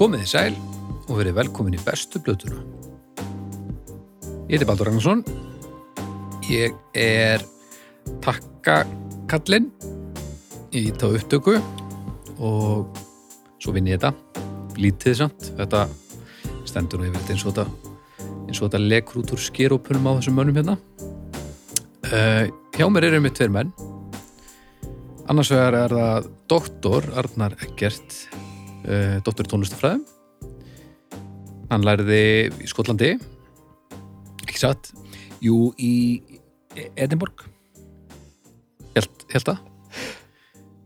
Komið þið sæl og verið velkomin í bestu blötuna. Ég heiti Baldur Ragnarsson. Ég er takkakallinn í þá upptöku og svo vinn ég þetta. Lítið samt. Þetta stendur og ég veit eins og þetta, eins og þetta lekur út úr skerópunum á þessum mönnum hérna. Uh, hjá mér eru með tveir menn. Annars vegar er það doktor Arnar Eggert, uh, doktor í tónlistafræðum. Hann læriði í Skotlandi, ekki satt, Jú, í Edinborg held, held það.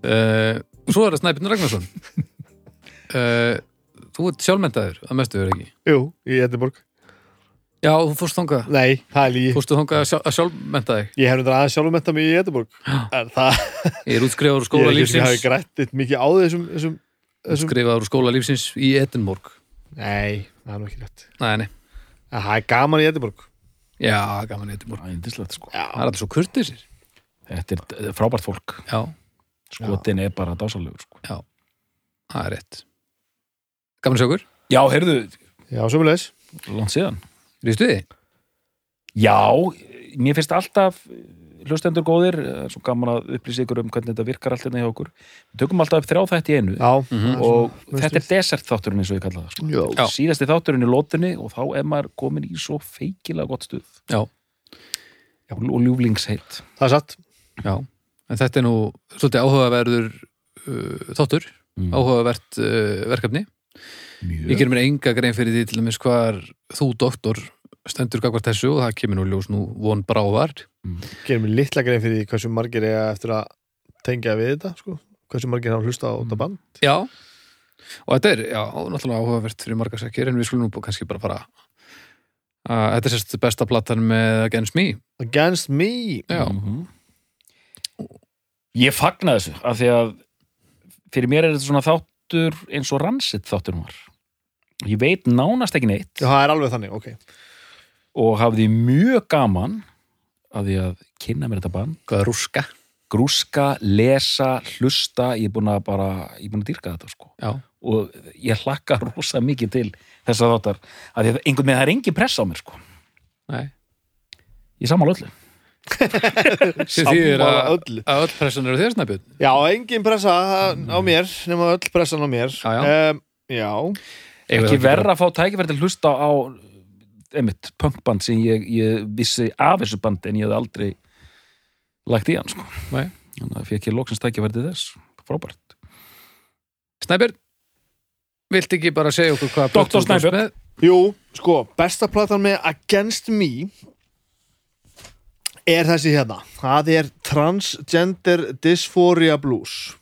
Uh, og svo er það Snæbjörn Ragnarsson. uh, þú ert sjálfmentaður, að mestu verið ekki. Jú, í Edinborg Já, þú fórst þangað, Nei, það er lígi fórstu þangað að, sjálf, að sjálfmenta þig. Ég hef aðeins sjálfum metta mig í Edinborg Ég er útskrifaður úr skóla sem ég lífsins. grætt eitt mikið á þessum, þessum, þessum Útskrifaður úr skóla lífsins í Edinborg. Nei, það er nú ekki rétt Nei, nei. Það er gaman í Edinborg Já, gaman í Edinborg. Ændislegt sko Já, Það er alltaf svo kurtisir. Þetta er frábært fólk Já, Skotin er bara dásalegur sko já, það er rétt. Gaman okkur. Já, heyrðu, já sömulegis langt síðan Rístu þið? Já, mér finnst alltaf hlustendur góðir, eh, svo gaman að upplýsa ykkur um hvernig þetta virkar allt hérna hjá okkur Við tökum alltaf upp þrjá þætti í einu Já, Mhm. og svona, þetta er desert þátturinn eins og ég kalla það sko. Síðasti þátturinn í lótunni og þá er maður komin í svo feikilega gott stuð Já. Já, og ljúflingsheitt það er satt Já, en þetta er nú svolítið áhugaverður uh, þáttur, mm. áhugavert uh, verkefni. Ég Mjög ger mér enga grein fyrir því til dæmis hvar þú, doktor, stendur gagvart þessu og það kemur nú ljós nú von bráðar. Gerum við litla grein fyrir því hversu margir eiga eftir að tengja við þetta sko. Hversu margir hafa hlusta á þetta band. Já, og þetta er, já, náttúrulega áhugavert fyrir margarsekir, en við skulum nú kannski bara fara að þetta er sérst besta platan með Against Me. Against me. Já, Mhm. Ég fagna þessu af því að fyrir mér er þetta svona þáttur eins og ransitt þáttur var. Ég veit nánast ekki neitt. Já, það er alveg þannig, ok. Og hafði mjög gaman af því að kynna mér þetta band hvað er rúska? grúska, lesa, hlusta ég er búin að bara, ég er búin að dýrka þetta sko Já, og ég hlakka rosa mikið til þess að þáttar af því að einhvern veginn það er engin press á mér sko nei. ég sammála öllu Sér þýðir að, öllu. að öll pressan eru þér snæpjörn. Já, engin pressa á mér nema öll pressan á mér Já, já. Um, já. ekki verra að fá tækifæri til að hlusta á einmitt punkband sem ég, ég vissi af þessu band en ég hef aldrei lagt í hann sko. Nei. þannig að loksins tækifæri til þess frábært Snæpjörn, viltu ekki bara segja okkur hvað komst Snæbjörn. með? Jú, sko, besta platan með Against Me er þessi hérna það er Transgender Dysphoria Blues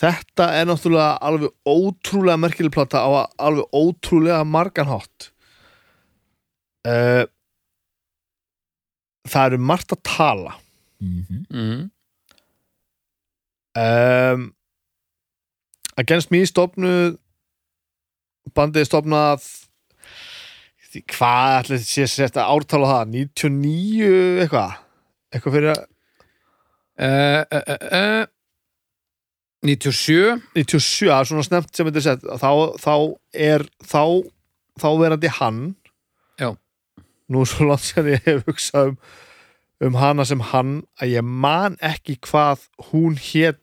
þetta er náttúrulega alveg ótrúlega merkileg plata á alveg ótrúlega margan hátt uh, það eru margt að tala mm -hmm. Mm. um, Against Me stofnuð bandið stofnað því- hvað sé sérst að ártala það 99 eitthvað eitthvað fyrir að Uh, uh, uh, uh, 97 97, það er svona snemt sem þetta er sett þá, þá er þá, þá verandi hann. Nú svo langt sem ég hef hugsað um, um hana sem hann að ég man ekki hvað hún hét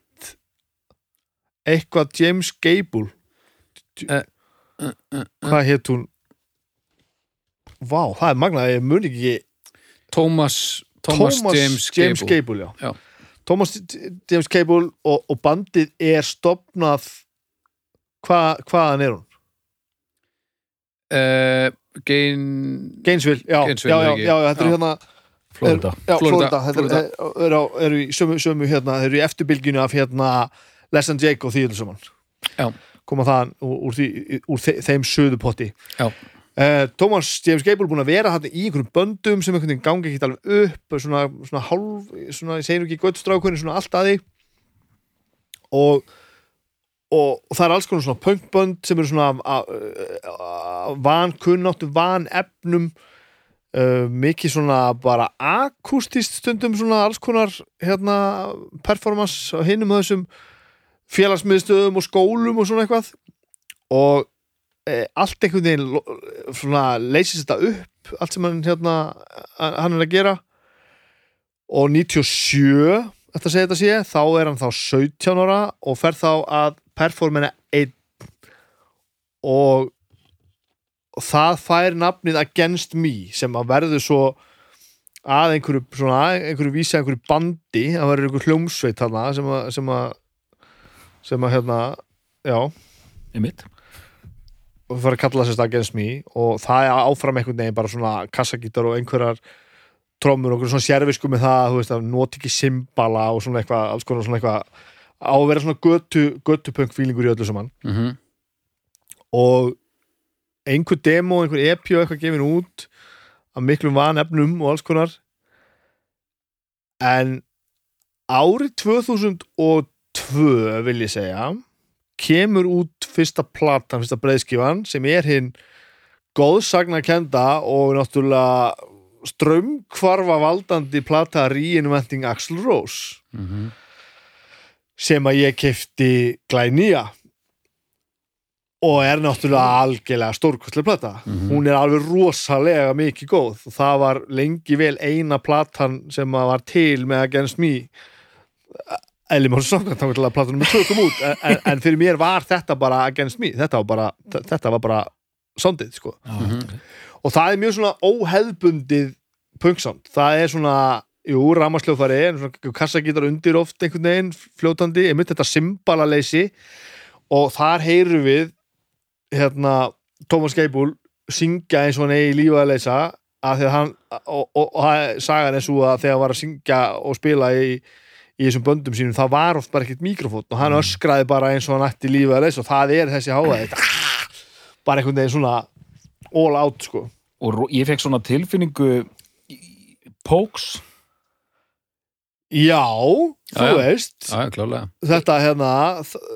eitthvað James Gable uh, uh, uh, hvað hétt hún Vá, það er magnað, ég mun ekki Thomas, Thomas, James, James Gable, Gable já. Já. Thomas James Gable og, og bandið er stopnað hva, hvaðan er hún? Gain Gainesville, já, Gainesville, já, já, já, þetta er hérna Florida. já, Florida, Florida, þetta Florida. Er, er, eru í sömu, sömu hérna, þeir eru í eftirbylginu af hérna Les and Jake og Já. koma þaðan úr, úr, því, úr þe þeim söðupotti Já. Uh, Thomas James Gable búin að vera hann í einhverjum böndum sem einhvern veginn gangi ekki alveg upp svona, svona hálf, svona, ég segir ekki göttstrákunni, svona allt að því. Og, og, og það er alls konar svona punkbönd sem eru svona vankunnáttu, vanefnum uh, mikið svona bara akustist stundum svona alls konar hérna performance á hinum þessum félagsmiðstöðum og skólum og svona eitthvað. Og e, allt einhvern veginn svona leysist þetta upp allt sem hann hérna hann er að gera. Og 97 þetta segja þetta sé, þá er hann þá 17 ára og fer þá að performina einn. Og, það fær nafnið Against Me sem að verður svo að einhverju svona, einhverju vísa einhverju bandi, það verður einhverju hljómsveit þarna sem að sem að, sem að hérna, já. Einmitt. Og það fyrir að kalla sérst Against Me. Og það er áfram einhvern veginn bara svona kassagítar og einhverjar trommur og svona sérvisku með það þú veist að noti ekki symbala og svona eitthvað alls konar svona eitthvað á að vera svona götu, götupunk fílingur í öllu saman. Mm og einhver demo, einhver EP og eitthvað gefin út af miklum vanefnum og alls konar. En árið 2002 vil ég segja kemur út fyrsta platan, fyrsta breiðskifan sem er hinn góðsagna kenda og náttúrulega strömmkvarfa valdandi plata Reinventing Axl Rose -hmm. sem að ég kefti glænýja og er náttúrulega algjörlega stórkostlega plata Mhm. hún er alveg rosalega mikið góð og það var lengi vel eina platan sem var til með Against Me Ellie Mórs Samkvæmt þá að platan nummer 2 kom út en, en, fyrir mér var þetta bara Against Me þetta var bara, þetta var bara soundið sko Mhm. Og það er mjög svona óheðbundið punksound, það er svona jú, ramasljófari, en svona kassagítar undir oft einhvern veginn, fljótandi einmitt þetta symbalaleysi og þar heyrum við hérna, Tómas Geibúl syngja eins og hann eigi lífa að leysa að að hann og, og, og það- sagan er svo að þegar hann var að syngja og spila í, í þessum böndum sínum, það var oft bara ekkert mikrofón og hann öskraði bara eins og hann ætti lífa að leysa og það er þessi háaði bara einhvern veginn svona all out sko. Og ég fekk svona tilfinningu Pokes. Já, þú já. veist. Já, þetta hérna,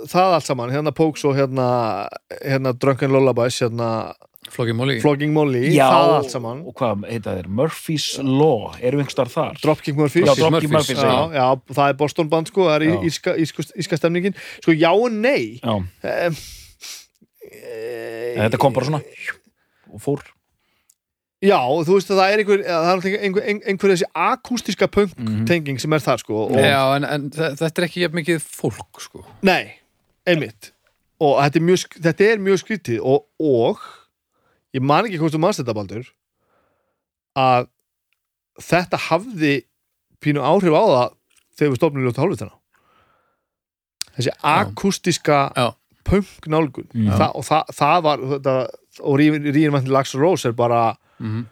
það allt saman hérna Pokes og hérna, hérna Drunken Lullabies, hérna Floggy Molly. Flogging Molly, Já, það allt saman. og hvað heita þeir? Murphy's Law, erum við einhverstaðar þar? Dropkick Murphys. Dropkick Murphys, Murphys, já, já, það er Boston band sko, það er íska, íska, íska stemningin. Sko, já og nei. Já, um, en þetta kom bara svona og fór. Já, þú veist að það er einhver, það er einhver, einhver, einhver þessi akústiska punk Mhm. tenging sem er það sko og, Já, en, en þe- þetta er ekki jafn mikið fólk sko. Nei, einmitt. Og þetta er mjög, þetta er mjög skrítið og, og ég man ekki hvort þú manst þetta baldur að þetta hafði pínu áhrif á það þegar við stofnum ljóta hálfvitana þessi akústiska punk nálgun. Þa, og það, það var þetta, og Ríðin vantin Lax Rose er bara mm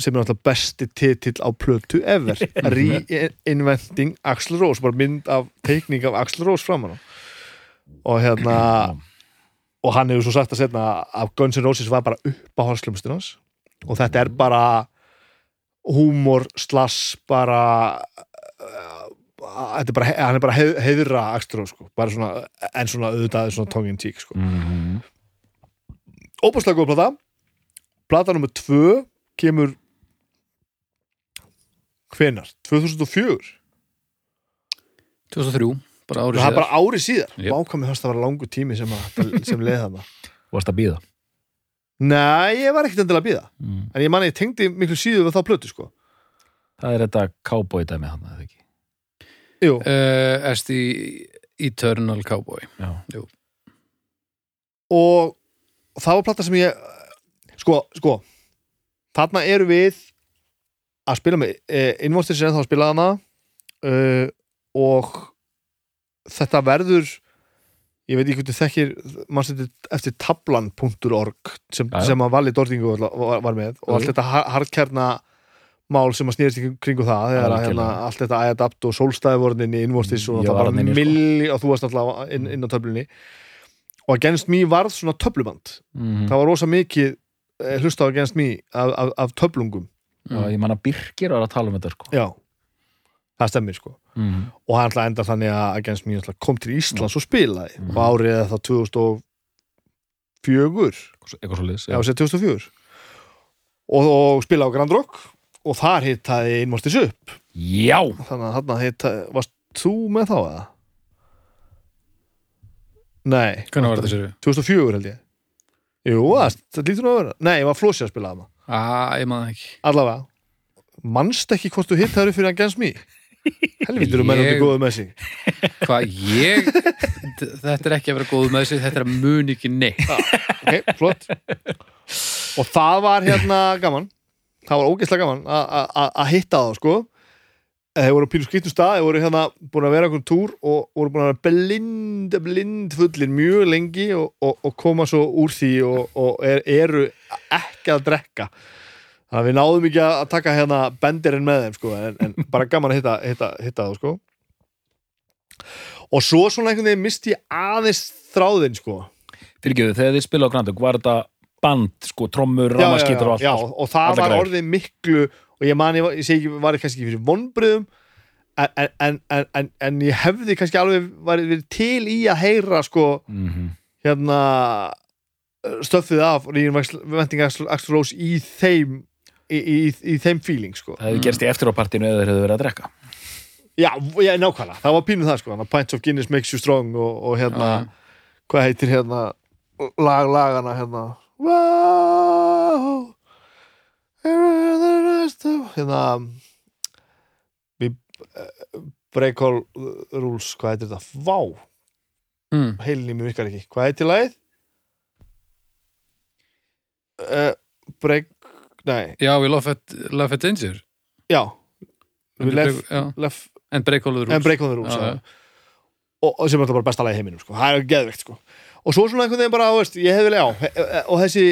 sem er náttúrulega besti titill á plötu ever. Reinventing Axl Rose bara mynd af teikning af Axl Rose framan á. Og hérna og hann hefur svo sagt að setna að Guns N' Roses var bara upp á hálslumstin hans. Og þetta er bara húmor slass bara uh, þetta er bara, hann er bara heið, heiðra Axl Rose sko, bara svona en svona auðvitað svona tongue in cheek sko. Mm óbúslega góð plata. Plata nummer tvö kemur hvenar? 2004 2003, bara árið það er síðar. bara árið síðar. Jep. vákvæmi þess að vera langu tími sem, að, sem leið þarna. Varst að býða nei, ég var ekkert endilega að býða mm. en ég manni, ég tengdi miklu síður við þá plötu sko. Það er þetta cowboy dæmi hann, eða ekki? Jú, uh, Esti Eternal Cowboy. Já, og það var plata sem ég sko, sko þarna eru við að spila með eh, Inmostir sem þá að spila hana uh, og þetta verður ég veit ekki hvernig þekkir mannst þetta eftir tablan.org sem, sem að Valli Dordingu var, var, með og allt þetta har- hardkjarna mál sem að snýrist í kringu það þegar að hérna, allt þetta æðadapt og inn í Inmostis og það var sko. milli og þú varst alltaf inn, inn á töflunni og Against Me varð svona töfluband. Mm. það var rosa mikið eh, hlusta á Against Me af, af, af töflungum. Já, ég man að Birkir var að tala um þetta sko. já, það stemmir sko. Mm. og hann ætla enda þannig að Against Me kom til Íslands og spilaði Mhm. og árið er það 2004 Eitthvað svo liðs já, sér 2004 og, og spilaði á Grand Rock. Og þar hittaði Inmostis upp. Já, þannig að þarna hittaði, varst þú með þá eða? Nei, Hvernig var þetta sér? 2004 held ég. Jú, það, það lítur nú að vera. Nei, ég var flósi að spila það Á, ég maður ekki. Allavega Manst ekki hvort þú hitt það upp fyrir Against Me? Helvítur um mennandi Ég- góðu með sig. Hvað, ég? Þetta er ekki að vera góð með þessi Þetta er að mun ekki neitt. Ok, flott. Og það var hérna gaman. Það var ógeðslega gaman að hitta þá sko Þeir voru á pínu skýttum stað Þeir voru hérna búin að vera einhvern túr og voru búin að vera blind, blind fullir mjög lengi og, og, og koma svo úr því og, og er, eru ekki að drekka. Þannig að við náðum ekki að taka hérna bendirinn með þeim sko en, en bara gaman að hitta, hitta, hitta þá sko. Og svo svona einhvern veginn misti ég aðeins þráðinn sko. Fyrir ekki, þegar þið spila á Granduk, var þetta band, sko, trommur, ramaskítar og allt já, og það var orðið miklu og ég man, ég, segi ekki, var ég kannski fyrir vonbriðum en, en, en, en, ég hefði kannski alveg verið til í að heyra sko Mhm. hérna stöffið af vending Axl Rose í þeim í, í, í þeim feeling sko. Það hefði gerst í eftirápartinu eða þeir hefðu verið að drekka. Já, já, nákvæmlega, það var pínuð það sko Pints of Guinness makes you strong og, og hérna, hvað heitir hérna lag lagana hérna. Wow Here the of hérna we uh, break all rules, hvað heitir þetta? Vá, mm. heilin í mér virkar ekki hvað heitir lagið? Uh, break nei, Já, it, love it danger já já. left En break all the rules en break on the rules Já, já. og, og sem er alltaf bara besta lagi í heiminum sko. það er geðvegt sko. og svo svona einhvern veginn bara veist, ég hefði vilja á og þessi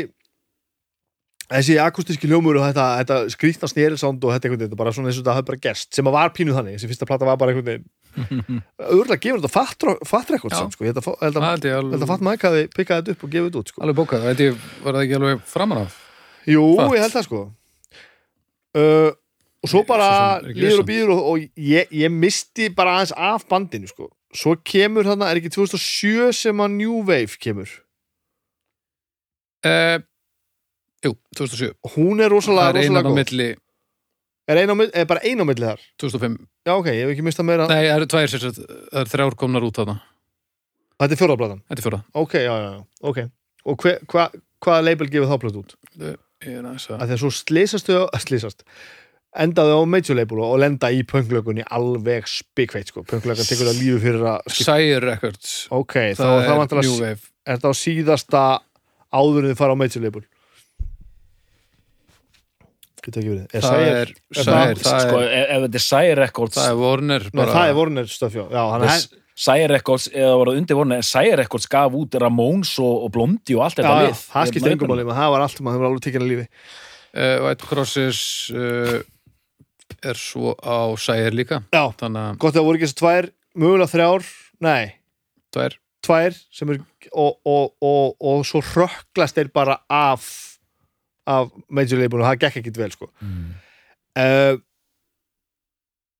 þessi akustíski hljómur og þetta, þetta skrýtna snérisánd og þetta einhvern veginn bara svona eins og þetta hafði bara gerst sem að var pínuð þannig, þessi fyrsta plata var bara einhvern veginn auðvitað gefur þetta fattrekord samt sko, ég held að, að, að fatt maður hafi pikkað þetta upp og gefið þetta út sko. alveg bókað. Ég, var það ekki alveg framan af? Jú, Fatt. ég held það sko. Uh, og svo bara ekki líður og býður og, og ég, ég misti bara aðeins af bandinu sko. Svo kemur þarna, er ekki 2007 sem að New Wave kemur? Eh, Jú, 2007 hún er rosalega, Það er rosalega góð. milli er, ein á, milli- er bara ein á milli þar? 2005 já ok, ég hef ekki mistað meira. Nei, það eru tvær sér Það eru þrjár komnar út þarna. Þetta er fjóraðblatan, Þetta er fjóra ok, já, já, já, ok. Og hve, hva, hvaða label gefið þá plötu út? Ég er aðeins að að því að svo á- slýsast endaðu á major label og lenda í pönglökunni alveg spikveit sko, pönglökan tekur það lífi fyrir að Sire Records. Ok, Það er það er Wave. er þetta á síðasta áður en þið fara á major label geta ekki verið er Það er, er Sko, er, ef þetta er Sire Records það er Warner það er Warner stöf, já, já hann er Sire Records, eða var það undir vorna en Sire Records gaf út Ramones og, og Blondi og allt þetta lið. það skiptir engum máli það var allt, maður alveg tekið að lífi. Uh, White Crosses uh, er svo á Sire líka gott að það voru ekki þessi tvær mögulega þrjár, nei. Er tvær sem er og, og, og, og svo rökklast þeir bara af af major label og það gekk ekkit vel sko Mm. uh,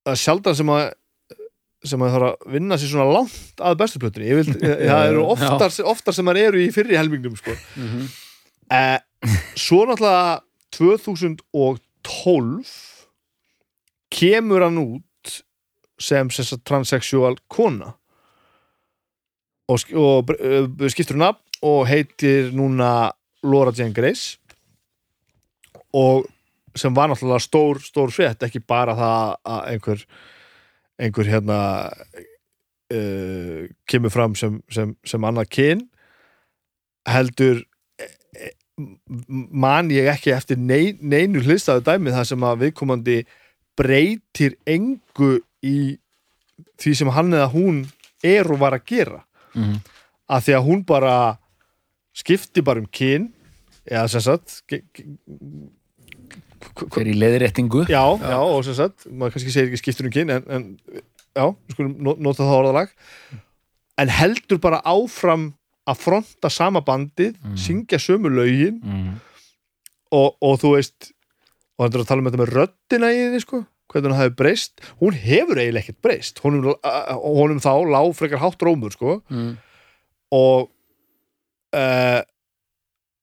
það er sjaldan sem að sem að það þarf að vinna sér svona langt að bestu plötunni ég vil, það eru oftar, oftar sem það eru í fyrri helmingnum sko. mm -hmm. uh, svo náttúrulega 2012 kemur hann út sem, sagt transsexual kona og, og uh, skiptur hún nafn og heitir núna Laura Jane Grace og sem var náttúrulega stór, stór frétt, ekki bara það að einhver einhver hérna uh, kemur fram sem, sem, sem annað kyn heldur eh, man ég ekki eftir nei, neinu hlistaðu dæmi það sem að viðkomandi breytir engu í því sem hann eða hún er og var að gera Mhm. að því að hún bara skipti bara um kyn eða sem sagt Hver í leðréttingu já, já, og sem sagt maður kannski segir ekki skiptur um kyn en, en já, við skulum no- nota það orðalag. En heldur bara áfram að fronta sama bandið syngja sömu lögin mm. og, og þú veist og þetta er að tala um þetta með röddina í því sko hvernig hún hafi breyst, hún hefur eiginlega ekkert breyst. Honum, honum þá lá frekar hátt rómur sko. Mm. og uh,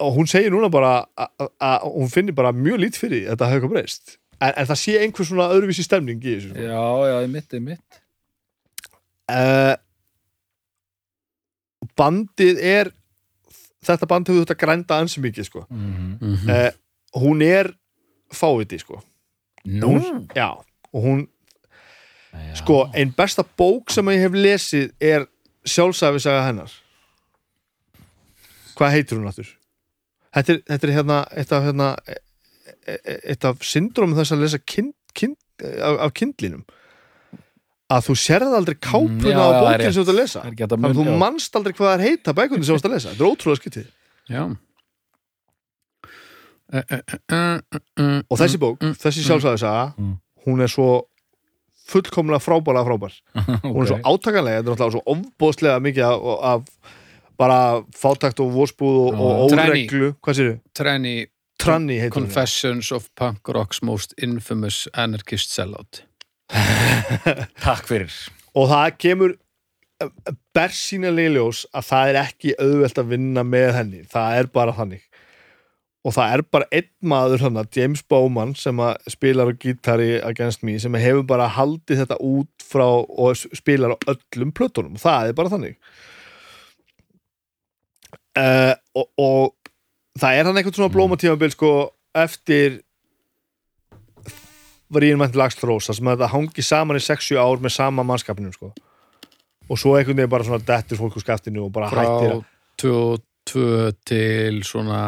og hún segir núna bara að- að hún finnir bara mjög lít fyrir því að þetta hafi eitthvað breyst en, en það sé einhver svona öðruvísi stemning í þessu sko. Já, já, í mitt, í mitt uh, bandið er þetta band hefur þetta grænda ansi mikið sko. Mhm. Mhm. eh, hún er fáviti sko. Nú? Hún- já, og hún Já. sko, einn besta bók sem ég hef lesið er sjálfsæfisaga hennar hvað heitir hún aftur? Þetta er, þetta er hérna eitt af, hérna, e- e- eitt af syndrómum þess að lesa kind, kind, af, af kindlinum. Að þú sérð aldrei kápuna Mm, á bókinu sem þú ert að lesa. Þannig að mun- þú já. manst aldrei hvað það er heita bækunni sem þú ert að lesa, þetta er ótrúlega skyttið Já. Eh, eh, eh, og þessi bók, þessi sjálfsæfisaga Mm. hún er svo fullkomlega frábæla frábær. Hún er svo átakanlega, þetta er náttúrulega svo ofbóðslega mikið af, af bara fátakt og vorspúð og, og Trenny. óreglu. Hvað sér Trenny Tranny heitir hún. Confessions of Punk Rock's Most Infamous Anarchist Sellout. Takk fyrir. Og það kemur bersýnilegi ljós að það er ekki auðvelt að vinna með henni. Það er bara þannig. Og það er bara einn maður þannig, James Bowman sem að spilar á gítari Against Me sem hefur bara haldið þetta út frá og spilar á öllum plötunum. Og það er bara þannig uh, og, og það er hann eitthvað svona blómatímabil sko eftir var ég einmitt lagstrósa sem að þetta hangi saman í 60 ár með sama mannskapnum sko og svo einhvern veginn bara svona dettur fólk úr skaftinu og bara hættir frá að 22 til svona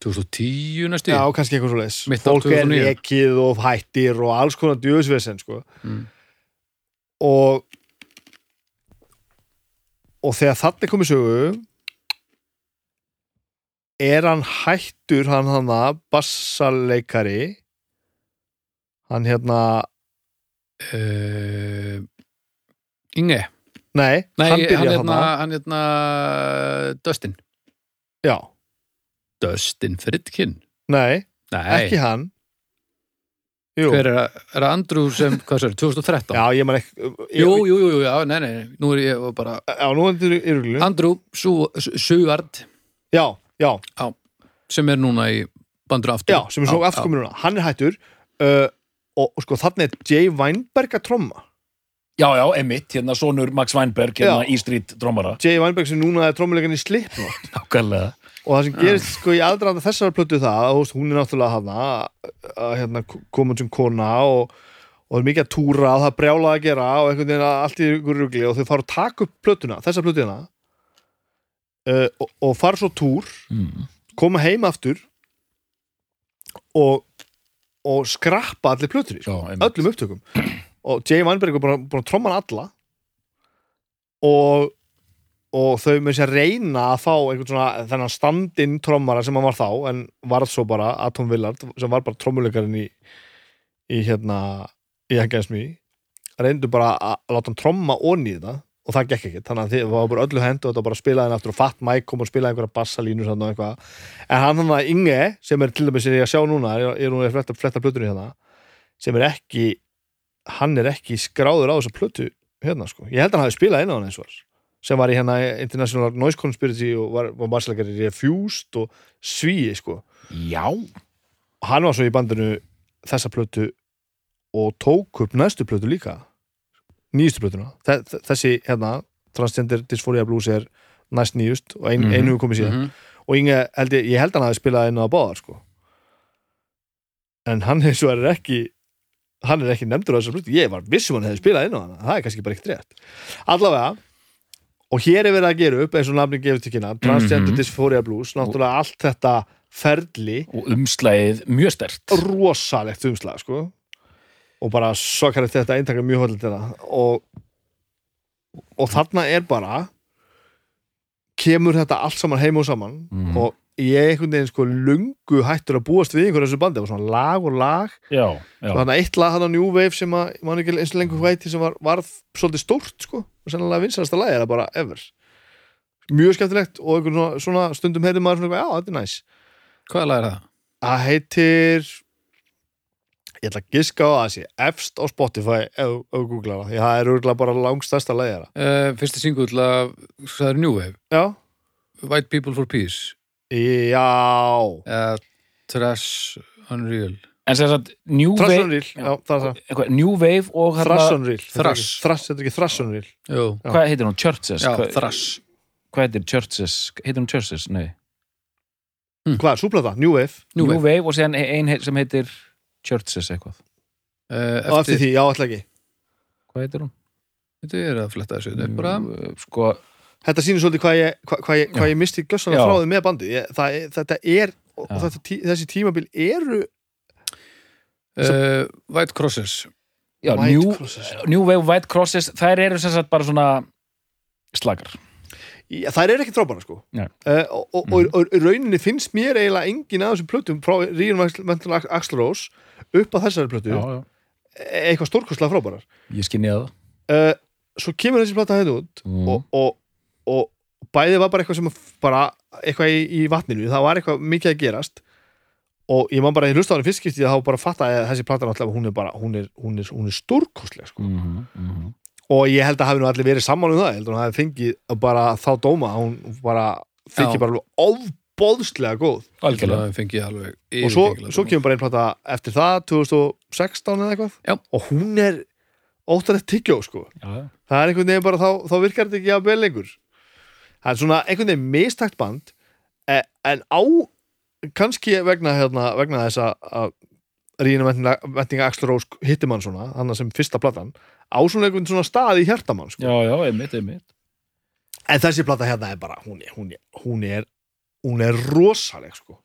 2010 næstu Já, kannski eitthvað svo á Fólk er 2009. ekið og hættir og alls konar djöðsvesen sko. Mm. og og þegar er komið sögu er hann hættur hann hann að bassaleikari? Hann hérna uh, Inge? Nei, Nei, hann hann, byrja hérna, hann hann hérna Dustin. Já, Dustin Fridkin nei, Nei, ekki hann. Jú, hver er það? Er Andrew sem, hvað sér, 2013? já, ég man ekki Jú, jú, jú, já, nei, nei, nú er ég bara já, nú er þetta Andrew Su- Suard já, já, sem er núna í bandur aftur. Já, sem er svo núna. Hann er hættur uh, og, og sko þannig er Jay Weinberg að tromma. Já, já, emitt, hérna sonur Max Weinberg hérna Já. í strít drómara Jay Weinberg sem núna er trommuleikan í Slipknot. Nákvæmlega. Og það sem gerist sko í aðdraðanda þessara plötu það veist, hún er náttúrulega hana að hérna koma sem kona og, og það er mikið að túra og það er brjálað að gera og einhvern veginn að allt í ykkur rugli og þau fara að taka upp plötuna, þessa plötu hérna uh, og, og fara svo túr mm. koma heim aftur og og skrappa allir plötunni sko. Já, öllum upptökum og Jay Weinberg var búin, að tromma hann alla og og þau með sér reyna að fá einhvern svona þennan standinn trommara sem hann var þá en varð svo bara Atom Willard sem var bara trommuleikarinn í í hérna í Me reyndu bara að láta hann tromma onni í þetta og það gekk ekkert, þannig að þið var bara öllu hendu og þetta var bara að spila henni aftur og Fat Mike kom og spilaði einhverja bassalínu og eitthvað. En hann hann að Inge sem er til dæmis sem ég að sjá núna, er nú að fletta, fletta plötunni hérna, sem er ekki hann er ekki skráður á þessa plötu hérna sko, ég held að hann hafi spilað inn á hann eins og var, sem var í hérna International Noise Conspiracy og var, var bassleikari Refused og Svíi sko. Já, hann var svo í bandinu þessa plötu og tók upp næstu plötu líka nýjustu þe- þessi hérna Transgender Dysphoria Blues er næst nýjust og ein, Mhm, einu hefur komið síðan. Mhm. og Inge, held ég, ég held hann hafi spilað inn á báðar sko. En hann eins og er ekki hann er ekki nefndur á þessar plötu. Ég var vissum hann hefði spilað inn á hann það er kannski bara ekkert rétt. Allavega og hér er verið að gera upp eins og nafni gefur til kynna Transgender Mhm. Dysphoria Blues. Náttúrulega allt þetta ferli og umslæðið mjög stert rosalegt umslag sko og bara svakalegt þetta eintaka mjög höllið þetta og, og þarna er bara kemur þetta allt saman heim og saman. Mhm. og ég einhvern veginn sko lungu hættur að búast við einhverju þessu bandi, það var svona lag og lag. Já, já, þannig eitt lag hann á New Wave sem að, ég man ekki eins og lengur hvað heiti sem var, varð svolítið stórt sko. Og sannlega vinsalasta lag er það bara ever. Mjög skemmtilegt og einhvern svona, svona stundum heitir maður svona, já, þetta er næs Hvaða lag er það? Það heitir ég ætla að giska á að það sé efst á Spotify ef þú googlar það, því það er örgulega bara langstæsta lægjara. Uh, fyrsti singull af, það er New Wave Já, White People for Peace já eða Trash Unreal En sem sagt, New Thrash Wave Unreal, já, það er það eitthvað, New Wave og Thrash hérna, Unreal Thrash. Thrash, þetta er ekki Thrash Unreal hvað heitir hún? Churches? já, Hvað- Thrash hvað heitir Churches, heitir hún Churches? Nei, Hvað, súplata? New Wave? New New Wave. Wave og síðan ein sem heitir Churches eitthvað, uh, Og eftir því, já, alltaf ekki. Hvað heitir hún? Þetta er að fletta þessu er bara, Uh, sko, Þetta sýnir svolítið hvað ég, hvað, hvað ég, hvað ég misti gjössalega Já. frá því með bandið. Ég, það, Þetta er, þetta, tí, þessi tímabil eru uh, White Crosses. Já, White New, Crosses. New Wave White Crosses þær eru sem sagt bara svona slagar Já, þær eru ekki drábara sko uh, og, og, og, og í rauninni finnst mér eiginlega engin af þessum plötum frá Reinvental Axl Rose upp að þessari plötu já. eitthvað stórkostlega frábærar ég skinni það uh, svo kemur þessi plata hérna út mm. og, og, og bæði var bara eitthvað sem bara eitthvað í, í vatninu það var eitthvað mikið að gerast og ég man bara að ég hlusta á hann fyrst skipti þá bara fatta að þessi plata náttúrulega hún er er, er, er stórkostlega sko. mm -hmm. Og ég held að hafi nú allir verið saman um það ég held að hún hafi fengið bara þá dóma hún bara fengið Já. bara alveg ofbóðslega góð alveg og svo, svo kemur bara einn plata eftir það 2016 eða eitthvað Já. og hún er óttalegt tyggjó sko já, já. það er einhvern veginn bara þá, þá virkar þetta ekki að vel lengur það er svona einhvern veginn mistakt band eh, en á kannski vegna, hérna, vegna þess að- að Rína Vendinga Axl Rós hitti mann svona, hann sem fyrsta platan á svona stað í hjartamann sko. já, já, einmitt, einmitt. En þessi plata hérna er bara hún er, hún er, hún er, hún er rosaleg sko.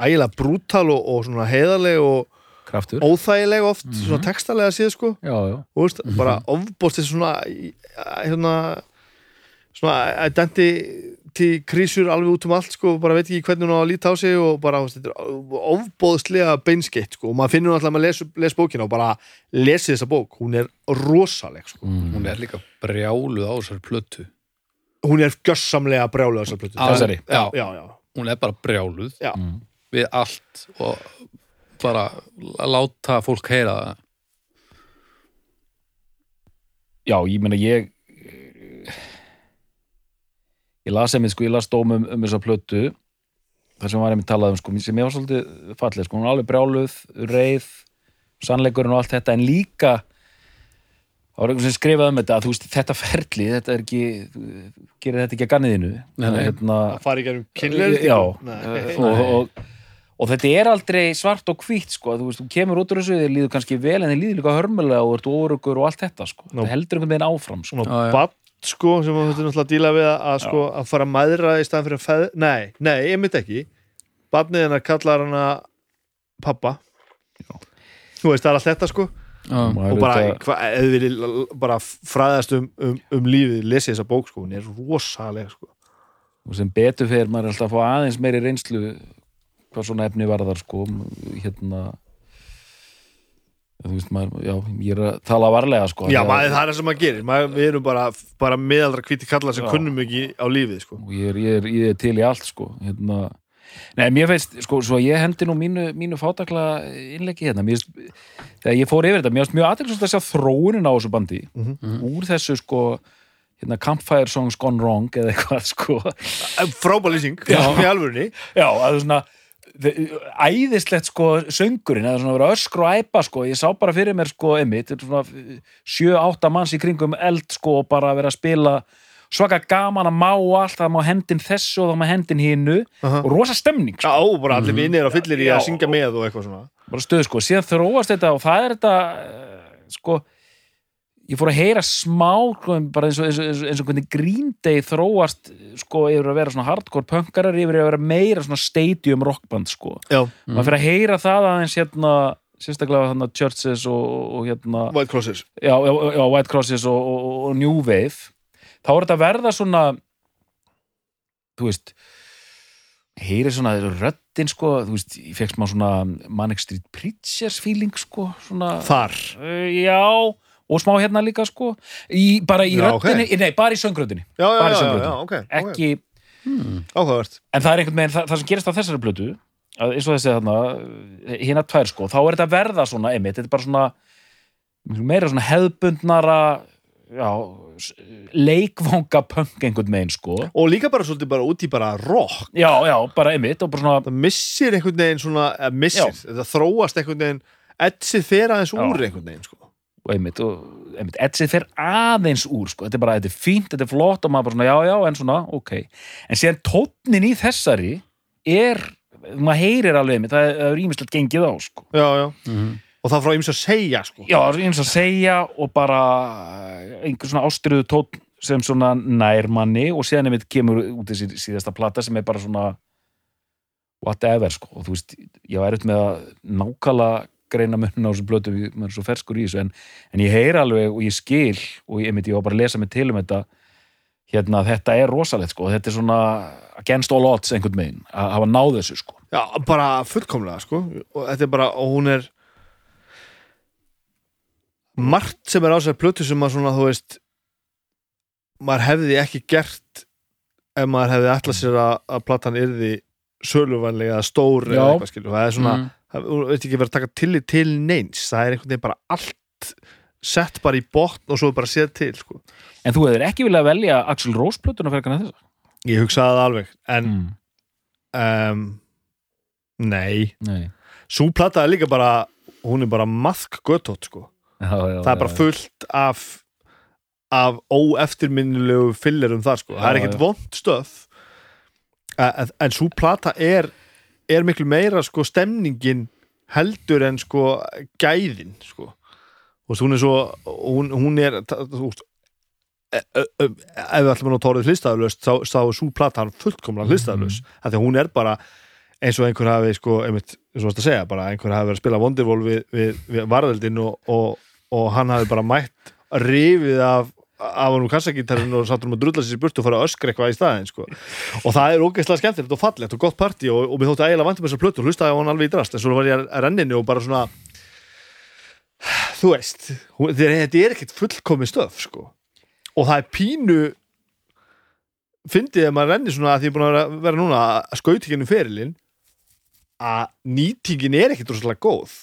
Ægilega brútal og, og svona heiðarleg og kraftur. óþægileg oft, Mhm. svona textalega séð sko. Já, já, og veist, bara ofbóst þessi svona hérna svona identity krísur alveg út um allt sko, bara veit ekki hvernig hún á að líta á sig og bara, er ofbóðslega beinskeitt sko, og maður finnur alltaf að maður les, les bókina og bara lesi þessa bók, hún er rosaleg sko, mm. Hún er líka brjáluð á þessari plötu. Hún er gjössamlega brjálega þessar plötu. Á þessari? já, já, já, Hún er bara brjáluð já. Mm. við allt og bara láta fólk heyra það. Já, ég meina ég ég las einmitt sko, ég las dóm um, um þessa plötu þar sem var einmitt talað um sko, sem ég var svolítið fallið, sko, hún er alveg brjáluð reið, sannleikurinn og allt þetta en líka það var einhvern sem skrifaði um þetta að þú veist, þetta ferli, þetta er ekki gerir þetta ekki að ganniðinu hérna, að fara í gerum kynleir já, Nei. og, og, og þetta er aldrei svart og hvítt sko, þú veist, þú kemur út úr þessu þið líður kannski vel en þið líður líka hörmulega og þú ert órugur og allt þetta sko, Nú. það heldur einhvern veginn áfram sko. svona Badd sko sem við höfum náttúrulega að díla við að, að, sko, að fara að mæðra í staðan fyrir að feð nei, nei, ég myndi ekki. Badnið hennar kallar hana pappa þú veist, það er allt þetta sko. Maður og bara, hva, eða við vil bara fræðast um, um, um lífið, lesið þessa bók sko, hún er rosalega sko. Og sem betur fyrir maður er alltaf að fá aðeins meiri reynslu hvað svona efni varðar sko, hérna þú veist maður, já, ég er að tala varlega sko, já, maður, það er það sem maður gerir. Maður, við erum bara, bara meðaldra hvíti kallar sem Já. kunnum ekki á lífið sko. Og ég er, ég, er, ég er til í allt sko hérna. Nei, mér finnst, sko, svo ég hendi nú mínu, mínu fátakla innleggi hérna. Mér finnst, þegar ég fór yfir þetta, mér finnst mjög aðeinsvægt að sjá þróunin á þessu bandi. Mhm. úr þessu, sko hérna, Campfire Songs Gone Wrong eða eitthvað, sko. Frábær lýsing, Já. í alvörunni. Já, að er svona æðislegt, sko, söngurinn eða svona vera öskru og æpa, sko. Ég sá bara fyrir mér, sko, einmitt er sjö, átta manns í kringum eld, sko, og bara vera að spila svaka gaman að má allt, það má hendin þessu og það má hendin hinu. Aha. og rosa stemning, sko. Já, bara allir vinnir og fyllir í Já. að syngja með og eitthvað svona. Bara stöð sko, síðan þróast þetta og það er þetta eh, sko ég fór að heyra smá sko, bara eins og, eins og, eins og, hvernig Green Day þróast sko yfir að vera svona hardcore punkarar yfir að vera meira svona stadium rockband sko, já, maður fyrir að heyra það aðeins hérna, sérstaklega þarna Churches og, og, hérna White Crosses. Já, já, já, White Crosses og, og, og New Wave. Þá er þetta að verða svona þú veist heyri svona röddin sko þú veist, ég fekk smá svona Manic Street Preachers feeling sko svona, þar? Uh, já og smá hérna líka sko í, bara í Já, röddinni, nei, bara í söngröddinni já, já, Bara í já, já, söngröddinni. já, ok, ok, ekki, áhugavert. En það er einhvern veginn það, það sem gerist á þessari plötu að eins og þessi þarna hérna tvær sko, þá er þetta verða svona einmitt, þetta er bara svona meira svona hefðbundnara já, leikvanga punk einhvern veginn sko. Og líka bara svolítið bara út í bara rock. Já, já, bara einmitt bara svona það missir einhvern veginn svona missir, það þróast einhvern veginn etsið aðeins Já. úr einhvern veginn sko. Og einmitt, og einmitt, etsið fer aðeins úr, sko, þetta er bara, þetta er fínt þetta er flott og maður bara svona, já, já, en svona, ok en síðan tónnin í þessari er, maður heyrir alveg einmitt, það er- er ímislegt gengið á, sko já, já. Mhm. og það frá ýmis að segja sko. já, eins að segja og bara einhver svona ástriðu tónn sem svona nærmanni og síðan einmitt kemur út þessi síðasta plata sem er bara svona whatever, sko, og þú veist ég var eitthvað með að nákvæmlega greina munna á þessu blötu, maður er svo ferskur í þessu en, en ég heyr alveg og ég skil og ég, ég var bara að lesa mig til um þetta hérna, þetta er rosalegt sko, þetta er svona against all odds einhvern megin, að hafa náð þessu sko já, bara fullkomlega sko. og þetta er bara, og hún er margt sem er á sér plötu sem að svona, þú veist maður hefði ekki gert ef maður hefði ætlað sér að, að platan yrði söluvænlega stór Já. eða eitthvað skilur, það er svona Mhm. Þú veist ekki verið að taka tillit til neins það er einhvern veginn bara allt sett bara í botn og svo bara séð til sko. en þú hefur ekki viljað velja Axl Rose plötuna fyrir kannar þessa ég hugsaði það alveg en mm. um, nei, Nei. svo plata er líka bara hún er bara maðk göttótt sko. Já, já, það er bara já, fullt af af óeftirminnilegu fillerum þar sko, það er Já, ekkert já. vond stöð en, en svo plata er er miklu meira sko stemningin heldur en sko gæðin sko og hún er svo hún, hún er það- þú veist, e- e- e- ef við ætlum að nota orðið hlistaðalöst þá, þá er svo plata hann fullkomlega hlistaðalös mm -hmm. því hún er bara eins og einhver hafi sko, einmitt, eins og varst að segja bara einhver hafi verið að spila Wonderwall við, við, við varðeldin og, og, og hann hafi bara mætt rifið af af hann úr kassagítarinn og sattur um að drulla sér í burtu og fara að öskra eitthvað í staðinn sko. og það er ógeðslega skemmtilegt og fallegt og gott partí og, og mér þótti eiginlega vantum þessar plötu og hlustaði á hann alveg í drast en svo var ég að renninni og bara svona þú veist þetta er ekkert fullkomi stöf sko. og það er pínu fyndið að maður renni svona að því ég er búin að vera, núna að skauti gennum ferilinn að nýtingin er ekkert rosalega góð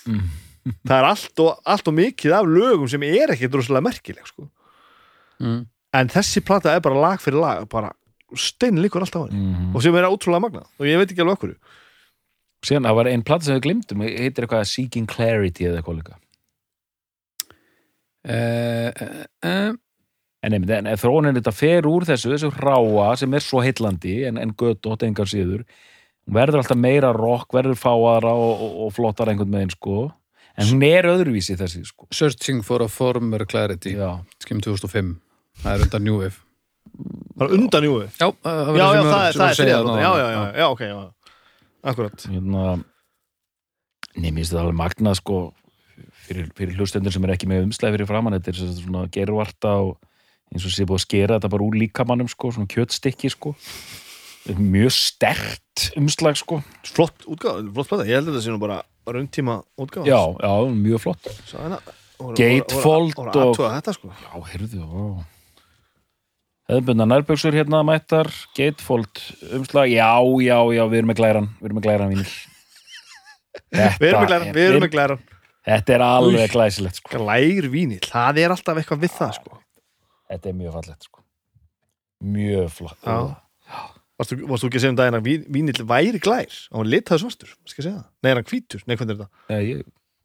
Mm. það er allt og, allt og mikið af lögum sem er ekkert rosalega merkileg sko. Mm. en þessi plata er bara lag fyrir lag bara stein líkur alltaf á henni. Mhm. og sem er ótrúlega magnað. Og ég veit ekki alveg okkur síðan það var einn plata sem við glimtum heitir eitthvað Seeking Clarity eða eitthvað líka. Eh, eh, eh, en einmitt, en þróunin þetta fer úr þessu þessu ráa sem er svo heillandi en, en gött og engar síður hún verður alltaf meira rock, verður fáara og, og, og flottar einhvern veginn sko en hún er öðruvísi þessi sko. Searching for a Former Clarity. Já, skim 2005, það er undan New Wave. Bara undan júi Já, það var já, já, það, er- það er þarna. já, já, já, já, ok, já. Akkurat. Hérna Nei, mér finnst það alveg magnað sko fyrir, fyrir hlustendur sem er ekki með umslæði fyrir framann, þetta er svona gervarta og eins og sé búið að skera þetta bara úr líkamannum sko, svona kjötstykki sko. Er mjög stert umslag sko. Flott útgáð, flott plata, ég held að þetta sé nú bara rauntíma útgáð Já, já, mjög flott. Gatefold og, og- og, þetta sko. Já, heyrðu, Hefðbundna nærböksur hérna mættar. Gatefold umslag, já, já, já við erum með glæran, við erum með glæran vínil við erum með glæran, við erum með glæran. Þetta er alveg glæsilegt sko. glær vínill, það er alltaf eitthvað við það sko. Þetta er mjög fallegt sko. Mjög flott. Já. Varstu, varstu ekki að segja um daginn að vín- vínill væri glær? Og hann litaði svartur, skal ég segja það? Nei, hann hvítur, nei, hvernig er þetta? Já, ég,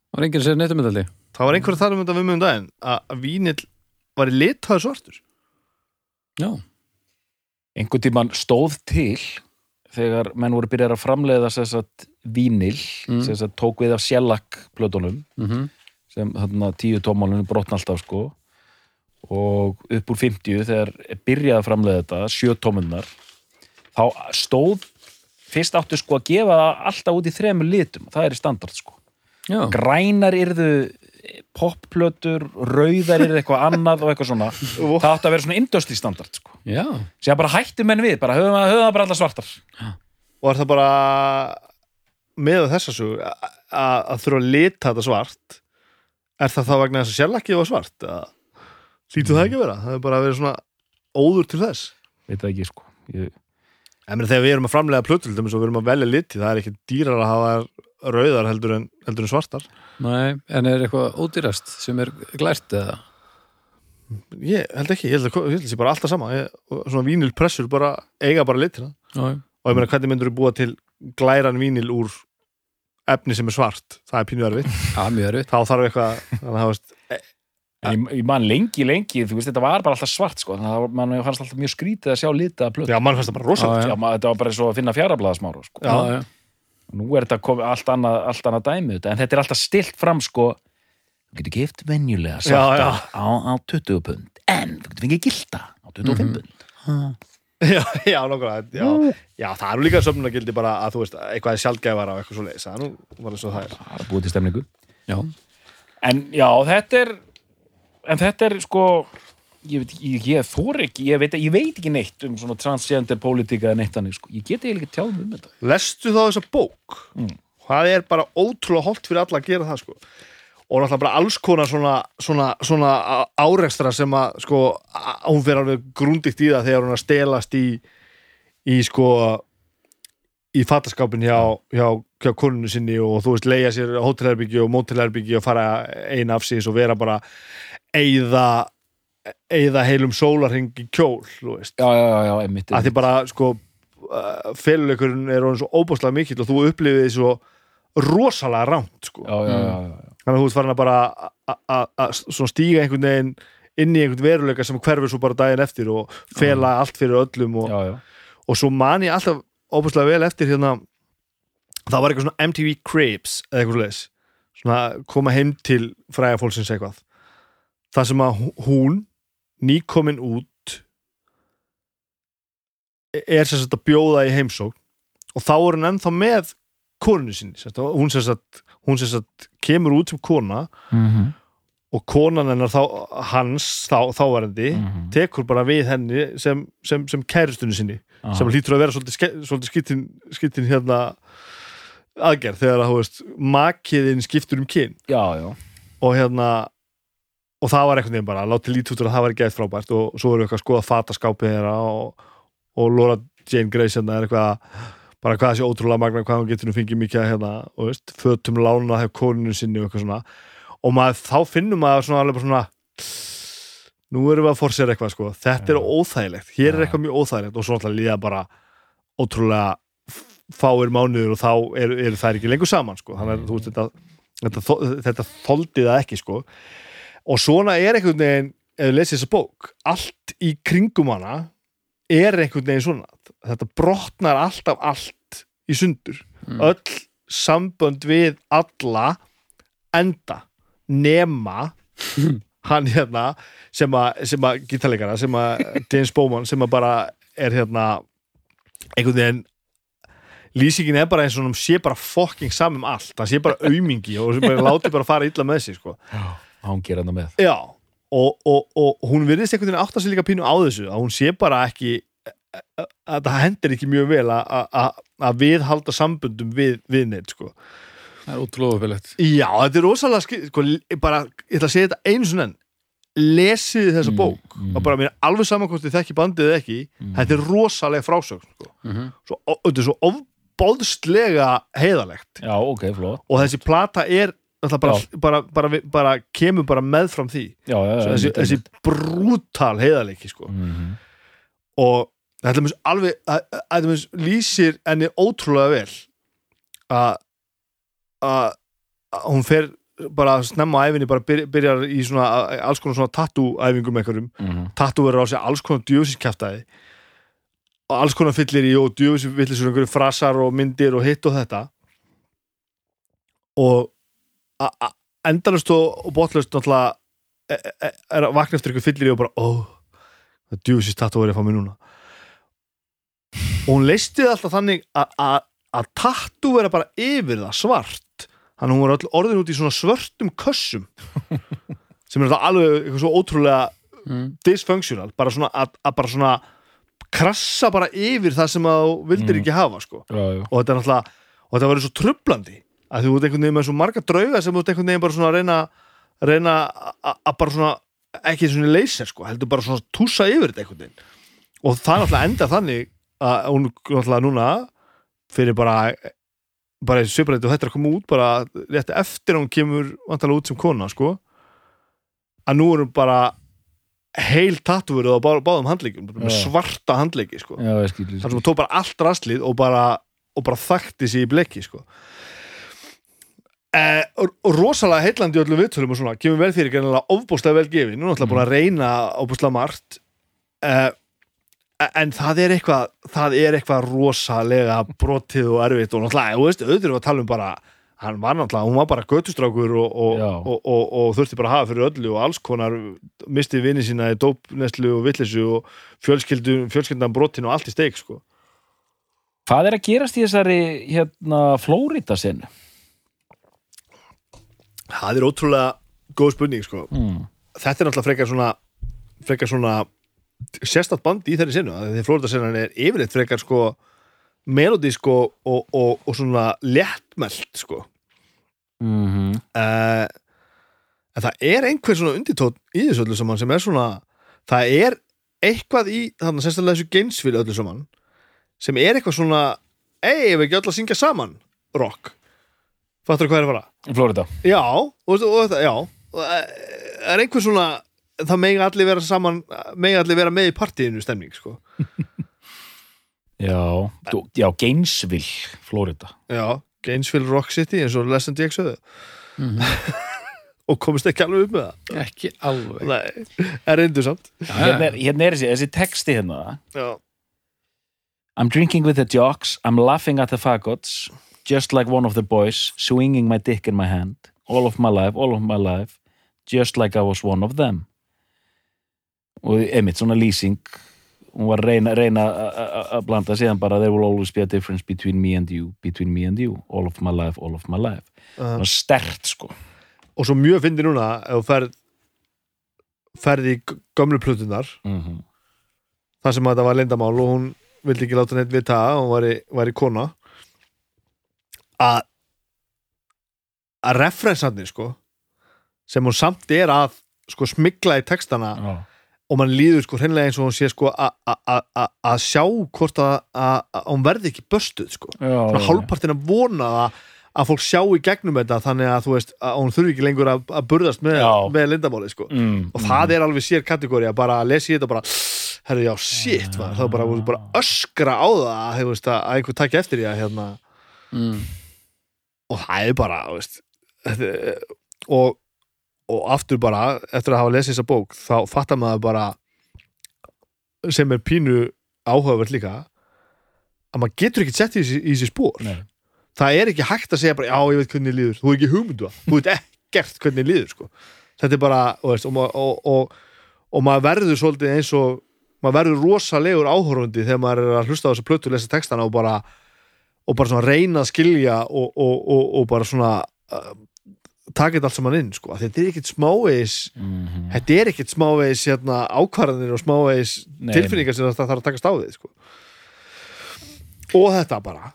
Það var enginn sem nettumindaldi það var einhver tala um þetta við mig um daginn að vínill væri litaði svartur. Já, einhvern tímann stóð til þegar menn voru byrjað að framleiða þess að vínil Mm. að tók við af sjellak plötunum mm sem þarna tíu tómálunum brotna alltaf sko. Og upp úr 50 þegar byrjaði að framleiða þetta, sjö tómunnar þá stóð fyrst áttu sko að gefa það alltaf út í þremur litum, það er í standard sko. Já, grænar yrðu popplötur, rauðar yrðu eitthvað annað og eitthvað svona. Það átti að vera svona industry standard sko. Já. Sem bara hættu menn við, bara höfum það, bara allar svartar. Og er það bara með þessa svo að að þurfa að lita þetta svart er það þá vegna þess að sjálfakið var svart að hlýtu það ekki að vera? Það er bara að vera svona óður til þess. Veit það ekki sko. Ég, En þegar við erum að framlega plötul og við erum að velja liti, það er ekki dýrar að hafa rauðar heldur en, heldur en svartar. Nei, en er eitthvað ódýrast sem er glært eða? Ég held ekki, ég held að ég held að sé bara alltaf sama. Ég, svona vínilpressur bara eiga bara litina. Já, og ég meina hvernig myndur þú búa til glæran vínil úr efni sem er svart? Það er pínu erfitt. Já, mjög erfitt. Þá þarf eitthvað þannig að það ég, ég man lengi, lengi, þú veist, þetta var bara alltaf svart, sko, þannig að mann fannst alltaf mjög skrítið að sjá litaða plötu. já, mann fannst það bara rosalegt Já, maður, þetta var bara svo að finna fjárablaðasmára, sko. Já. já, já. Nú er þetta komið allt annað, allt annað dæmi þetta, en þetta er alltaf stilt fram, sko, þú getur gift venjulega Já, svarta já. á, á 20 pund, en þú getur fengið gilda á 25 Mhm. pund. já, já, nokkulega já, já, það er nú líka sömnunagildi bara að þú veist, eitthvað er sjaldgæfara og eitthvað svo leis það er nú bara eins og það er Það er búið til stemningu. já. En já, þetta er, en þetta er, sko, ég veit, ég, ég þór ekki, ég veit, ég veit ekki neitt um svona transgender politika eða neitt þannig, sko. Ég geti eiginlega tjáð um þetta. lestu þá þessa bók Mm. það er bara ótrúlega holdt fyrir alla að gera það sko og náttúrulega bara alls konar svona, svona, svona árekstra sem að sko, hún fyrir alveg grúndikt í það þegar hún að stelast í í sko í fataskápin hjá, hjá, hjá konunu sinni og þú veist leia sér hótelherbyggi og mótelherbyggi og fara eina af síðan og vera bara eigða eigða heilum sólarhing í kjól Já, já, já, já, einmitt. að því bara sko uh, feluleikurinn er orðin svo óbúslega mikill og þú upplifið því svo rosalega rámt sko. Já, já, já, já, já. þannig að þú ert farin að bara að svona stíga einhvern veginn inn í einhvern veruleika sem hverfur svo bara daginn eftir og fela allt fyrir öllum og, já, já. og svo man ég alltaf óbúslega vel eftir hérna það var eitthvað svona MTV Cribs eða eitthvað svona koma heim til fræga fólksins eitthvað það sem að hún nýkomin út er sem sagt að bjóða í heimsókn. Og þá er hún ennþá með koninu sinni sagt, hún sagt kemur út sem kona. Mm og konan hennar þá, hans þá, þáverandi Mhm. tekur bara við henni sem, sem, sem kærustunni sinni sem hlýtur að vera svolítið, svolítið skittin, hérna aðgerð þegar að, makiðin skiptur um kyn. Já, já. og hérna og það var einhvern veginn bara, látið lítið út að það var gætt frábært og svo erum við eitthvað að skoða fataskápið þeirra og, og Laura Jane Grace hérna er eitthvað bara hvað þessi ótrúlega magna, hvað hún getur nú fengið mikið að, hérna, og veist, fötum lána þegar koninu sinni og eitthvað svona. Og maður, þá finnum maður svona alveg bara svona nú erum við að forsera eitthvað sko. Þetta er óþægilegt, hér er eitthvað mjög óþægilegt og svo náttúrulega líða bara ótrúlega fáir mánuður og þá eru er þær ekki lengur saman sko, þannig að þetta þetta, þetta þoldi það ekki sko og svona er einhvern veginn ef þú lesið þessa bók, allt í kringum hana er einhvern veginn svona. Þetta brotnar alltaf allt í sundur. Mm. öll sambönd við alla enda. Nema hann hérna sem að, gítarleikara, sem að James Bowman, sem að bara er hérna einhvern veginn lýsingin er bara eins og hún sé bara fucking saman um allt, það sé bara aumingi og bara láti bara fara illa með sig sko. Hann gera þetta með. já, og, og, og hún virðist einhvern veginn átt að sé líka pínu á þessu að hún sé bara ekki að það hendur ekki mjög vel að- viðhalda sambundum við, við neitt sko. það er ótrúlega ofilegt Já, þetta er rosalega skil, sko, bara, ég ætla að segja þetta einu svona enn lesið þessa Mm, bók mm. og bara mér alveg saman hvort þið þekki bandið eða ekki Mm. þetta er rosalega frásögn sko. Mhm. svo, og, þetta er svo ofbóðslega heiðalegt Já, ok, flott. og þessi plata er bara, bara, bara, bara, bara kemur bara með fram því Já, já, já. Þessi, þessi brútal heiðalegi sko. einmitt. Mhm. og þetta er alveg þetta er lýsir henni ótrúlega vel að að hún fer bara snemma á æfinni bara byr, byrjar í svona alls konar svona tattoo æfingum einhverjum Mhm. tattoo verður á sig alls konar djöfisiskjaftaði og alls konar fyllir í og djöfisvillisur einhverju frasar og myndir og hitt og þetta og endalust og, og botlust náttúrulega e- e- er að vakna eftir einhverju fyllir í og bara ó, það djöfisist tattoo er að fá mig núna og hún leisti það alltaf þannig að- að að tattoo vera bara yfir það svart þannig að hún var orðin út í svona svörtum kössum sem er þetta alveg eitthvað svo ótrúlega Mm. dysfunctional, bara svona að, að bara svona krassa bara yfir það sem að þú vildir Mm. ekki hafa sko. Já, já. og þetta er náttúrulega og þetta verður svo trublandi að þú ert einhvern veginn með svo marga drauga sem þú ert einhvern veginn bara svona að reyna reyna að- að bara svona ekki svona leyser sko, heldur bara svona túsa yfir þetta einhvern veginn. Og það náttúrulega enda þannig að hún náttúrulega núna fyrir bara bara og sviprætti og þetta er að koma út bara rétt eftir að hún kemur vantalega út sem kona sko. Að nú erum bara heil tattúverið á bá, báðum handleikjum bara með svarta handleiki sko. Skil. sem hún tók bara allt rastlið og bara, og bara þakti sig í bleki sko Eh, rosalega heillandi í öllum viðtölum og svona, kemur vel fyrir gennilega ofbúslega vel gefið, nú er náttúrulega búin að reyna ofbúslega margt eh, en það er eitthvað það er eitthvað rosalega brotið og erfitt og náttúrulega, þú veist, auðvitað við að tala um bara hann var náttúrulega, hún var bara göttustrákur og, og, og, og, og, þurfti bara að hafa fyrir öllu og alls konar misti vinni sína í dópneslu og vitleysu og fjölskyldan brotin og allt í steik sko. Hvað er að gerast í þessari hérna Flórida sinu? Það er ótrúlega góð spurning sko. Mm. þetta er náttúrulega frekar svona frekar svona sérstætt band í þeirri sinu því Florida sinnan er yfirleitt frekar sko melodísk og, og, og, og svona léttmælt sko Mm -hmm. uh, en það er einhver svona undirtótt í þessu öllu saman sem er svona það er eitthvað í þannig sérstaklega þessu geinsfili öllu saman sem er eitthvað svona ei, við ekki öll að syngja saman rock fattur hvað er að fara? Flórida Já, og, og, já. Eh, er einhver svona það megi allir vera saman megi allir vera með í partíinu stemning sko. Já, þú- já Gainesville, Flórida já, Gainesville Rock City eins og Lesson DX sögðu Mhm. og komist ekki alveg upp með það. Ekki alveg. Nei, er reyndu samt. Hérna er, hérna er þessi, þessi texti hérna. Já, I'm drinking with the jocks, I'm laughing at the fagots Just like one of the boys Swinging my dick in my hand. All of my life, all of my life. Just like I was one of them. Og einmitt svona lýsing Hún var reyna, reyna að blanda síðan bara There will always be a difference between me and you Between me and you, all of my life, all of my life. Það var stert sko. Og svo mjög fyndi núna ef þú ferð ferði í gömlu plutunar mm -hmm. þar sem að þetta var leyndamál og hún vildi ekki láta neitt vita að hún væri, væri kona að að referensarnir sko sem hún samt er að sko smigla í textana Já, og mann líður sko hreinlega eins og hún sé sko að sjá hvort að, að, að hún verði ekki böstuð sko. Svona hálfpartin að vona að, að fólk sjá í gegnum þetta þannig að þú veist að hún þurfi ekki lengur að, að burðast með, Já. með lindamáli sko. Mm, og það er alveg sér kategóri að bara að í þetta og bara, herru já, shit maður, þá bara, bara öskra á það hefur veist, að einhver takja eftir því að hérna, mm. Og það er bara veist, og, og aftur bara eftir að hafa lesið þessa bók þá fattar maður bara sem er pínu áhugavert líka að maður getur ekki sett í þessi, spór Nei. það er ekki hægt að segja bara, já, ég veit hvernig þér líður þú er ekki hugmyndu þú veit ekkert hvernig þér líður sko. þetta er bara og, veist, og, og, og, og maður verður svolítið eins og maður verður rosalegur áhorfundi þegar maður er að hlusta á þessu plötu lesa textana og bara og bara svona reyna að skilja og, og, og, og bara svona uh, taka þetta allt saman inn sko. Þetta er ekkert smávegis mm þetta er ekkert smávegis hérna, ákvarðanir og smávegis tilfinningar sem það þarf að takast á við sko. og þetta bara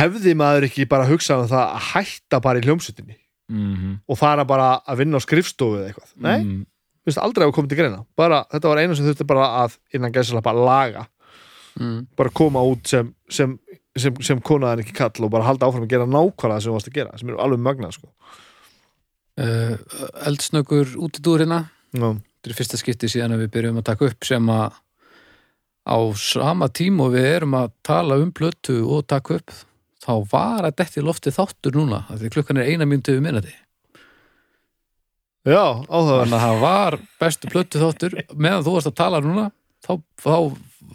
hefði maður ekki bara hugsað um það að hætta bara í hljómsutinni -hmm. og fara bara að vinna á skrifstofu eða eitthvað nei, mm. mm, finnst aldrei að koma til greina bara, þetta var einu sem þurfti bara að innan gæsala bara laga, Mm. bara koma út sem, sem, sem, sem konaðan ekki kall og bara halda áfram að gera nákvæmlega það sem þú varst að gera sem er alveg magnað sko. Uh, eldsnöggur útidúr hérna Já. þetta er fyrsta skipti síðan að við byrjum að taka upp sem að á sama tíma og við erum að tala um plötu og taka upp þá var að detti lofti þáttur núna því klukkan er eina mínúti við minnati Já, áhugaverð þannig að það var bestu plötu þáttur meðan þú varst að tala núna þá, þá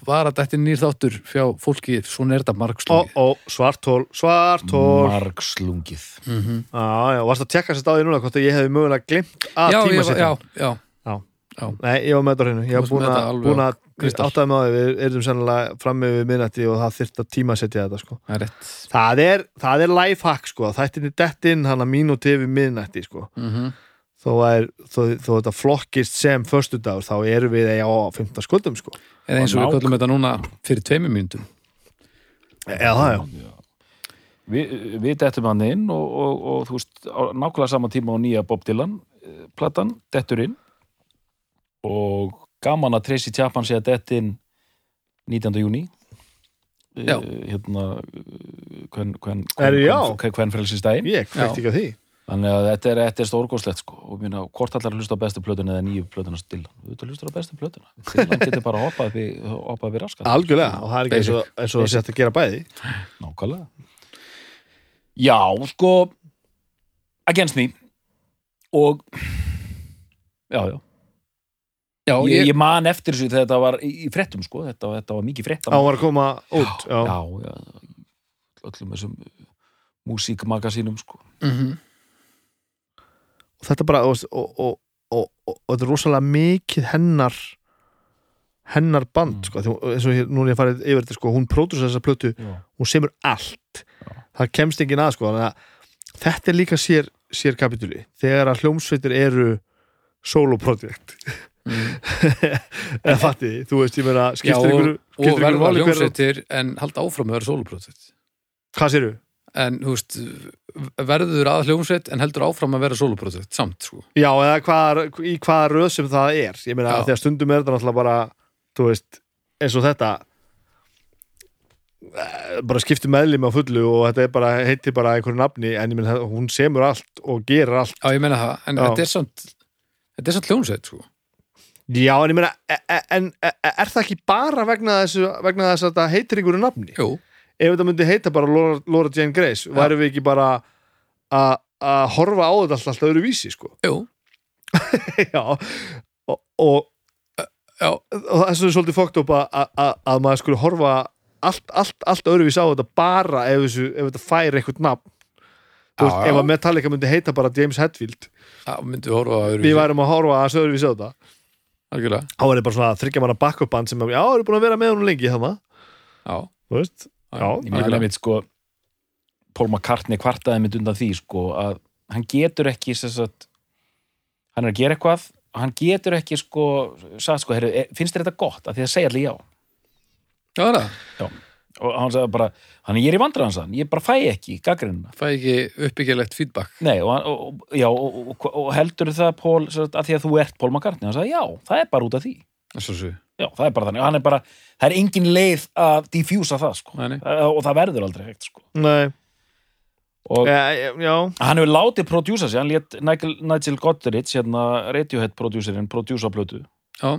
var að detti nýr þáttur fjá fólki, svona er þetta Ó, margslungi ó, svartól, svartól margslungið. Mm -hmm. Já, já, varst að tekka sér stáði núna hvort að ég hefði mögulega glimt að já, tíma ég, var- já, já, Nei, ég var með þetta hreinu. Ég varst búin að, þetta áttaði með því Við erum sennilega frammi við minnætti og það þyrft að tíma setja þetta sko. það er Það er, það er lifehack sko. Þættinni dettinn hann að mínúti við minnætti sko. mm er, þó, þó þetta flokkist sem föstudagur þá erum við á 15 skuldum sko. eða eins og við köllum þetta núna fyrir tveimur mínútum Eða það já Vi, við dettum hann inn og, og, og þú veist, nákvæmlega sama tíma á nýja Bob Dylan eh, platan, dettur inn og gaman að Tracy Chapman sé að dett inn 19. júni Já. hérna eh, hvern, hvern, Er, já. hvern, hvern frelsistæðin Ég kveikti ekki á því þannig að þetta er, er stórgóðslegt sko. Og minna, hvort allar hlusta á bestu plötuna eða nýju plötuna Dylan, þú veit að hlusta á bestu plötuna. Dylan getur bara hoppað í raskat Algjörlega, og það er ekki eins og, eins og það sett að gera bæði. Nákvæmlega. Já, sko Against Me. Og já, já. Já, ég, ég, man eftir þessu þegar þetta var í, frettum sko, þetta, þetta var mikið frettam á var að koma út já, já, já, öllum þessum músíkmagasínum sko. Mhm. og þetta bara og, og, og, og, þetta er rosalega mikið hennar hennar band Mm. sko, því, eins og hér, núna er ég farið yfir þetta sko, hún pródusar þessa plötu, já. hún semur allt það kemst enginn að sko að þetta er líka sér, sér kapitúli þegar að hljómsveitir eru solo project Mhm. eða fatti, þú veist ég meina Já, skiptir ykkur, og, verða hljómsveitir en halda áfram að vera sóluprótsett hvað séru? En þú veist verður að hljómsveit en heldur áfram að vera sóluprótsett samt sko. Já, eða hvaða, í hvaða röð sem það er. Ég meina að stundum er þetta náttúrulega bara þú veist, eins og þetta. Eh, bara skiptir meðlum á fullu og þetta er bara heitir bara einhverju nafni en ég meina hún semur allt og gerir allt. Já, ég meina það, en Já. þetta er samt þetta er samt hljómsveit sko. Já, en ég meina, e- e- en e- e- er það ekki bara vegna þess, vegna þess að þetta heitir einhverju nafni? Jú, Ef þetta myndi heita bara Laura, Laura Jane Grace, værum við ekki bara að að horfa á þetta alltaf, öðru vísi, sko. Já, og, og, já, og það er svo svolítið fókt upp að, að, að maður skulle horfa allt, allt, allt öðru vísi á þetta bara ef, þessu, ef þetta fær eitthvað nafn. Þú veist, Já, já. ef að Metallica myndi heita bara James Hetfield, það að við værum að horfa að öðru vísi á þetta. algjörlega, Þá er þetta bara svona þryggja manna backup band sem, já, eru búin að vera með hún lengi þannig, já þú veist. Ég algjörlega. einmitt sko Paul McCartney kvartaði mynd undan því sko að hann getur ekki sagt, hann er að gera eitthvað hann getur ekki sko sagt sko, heyrðu, er- finnst þér þetta gott? Að því að segja allir já. Já, það, er það. og hann sagði bara, hann er í vandræðan sann ég bara fæ ekki gaggrinna fæ ekki uppbyggjalegt feedback. Nei, og, og, já, og, og, heldur það sagt, að því að þú ert Paul McCartney? Hann sagði já, það er bara út af því já, það er bara þannig, og hann er bara það er engin leið að diffjúsa það sko. Nei, nei. og það verður aldrei hægt sko. Nei, og já, hann hefur látið prodjúsa sig, hann lét Nigel, Nigel Godrich hérna Radiohead prodjúserinn prodjúsa plötu. Já,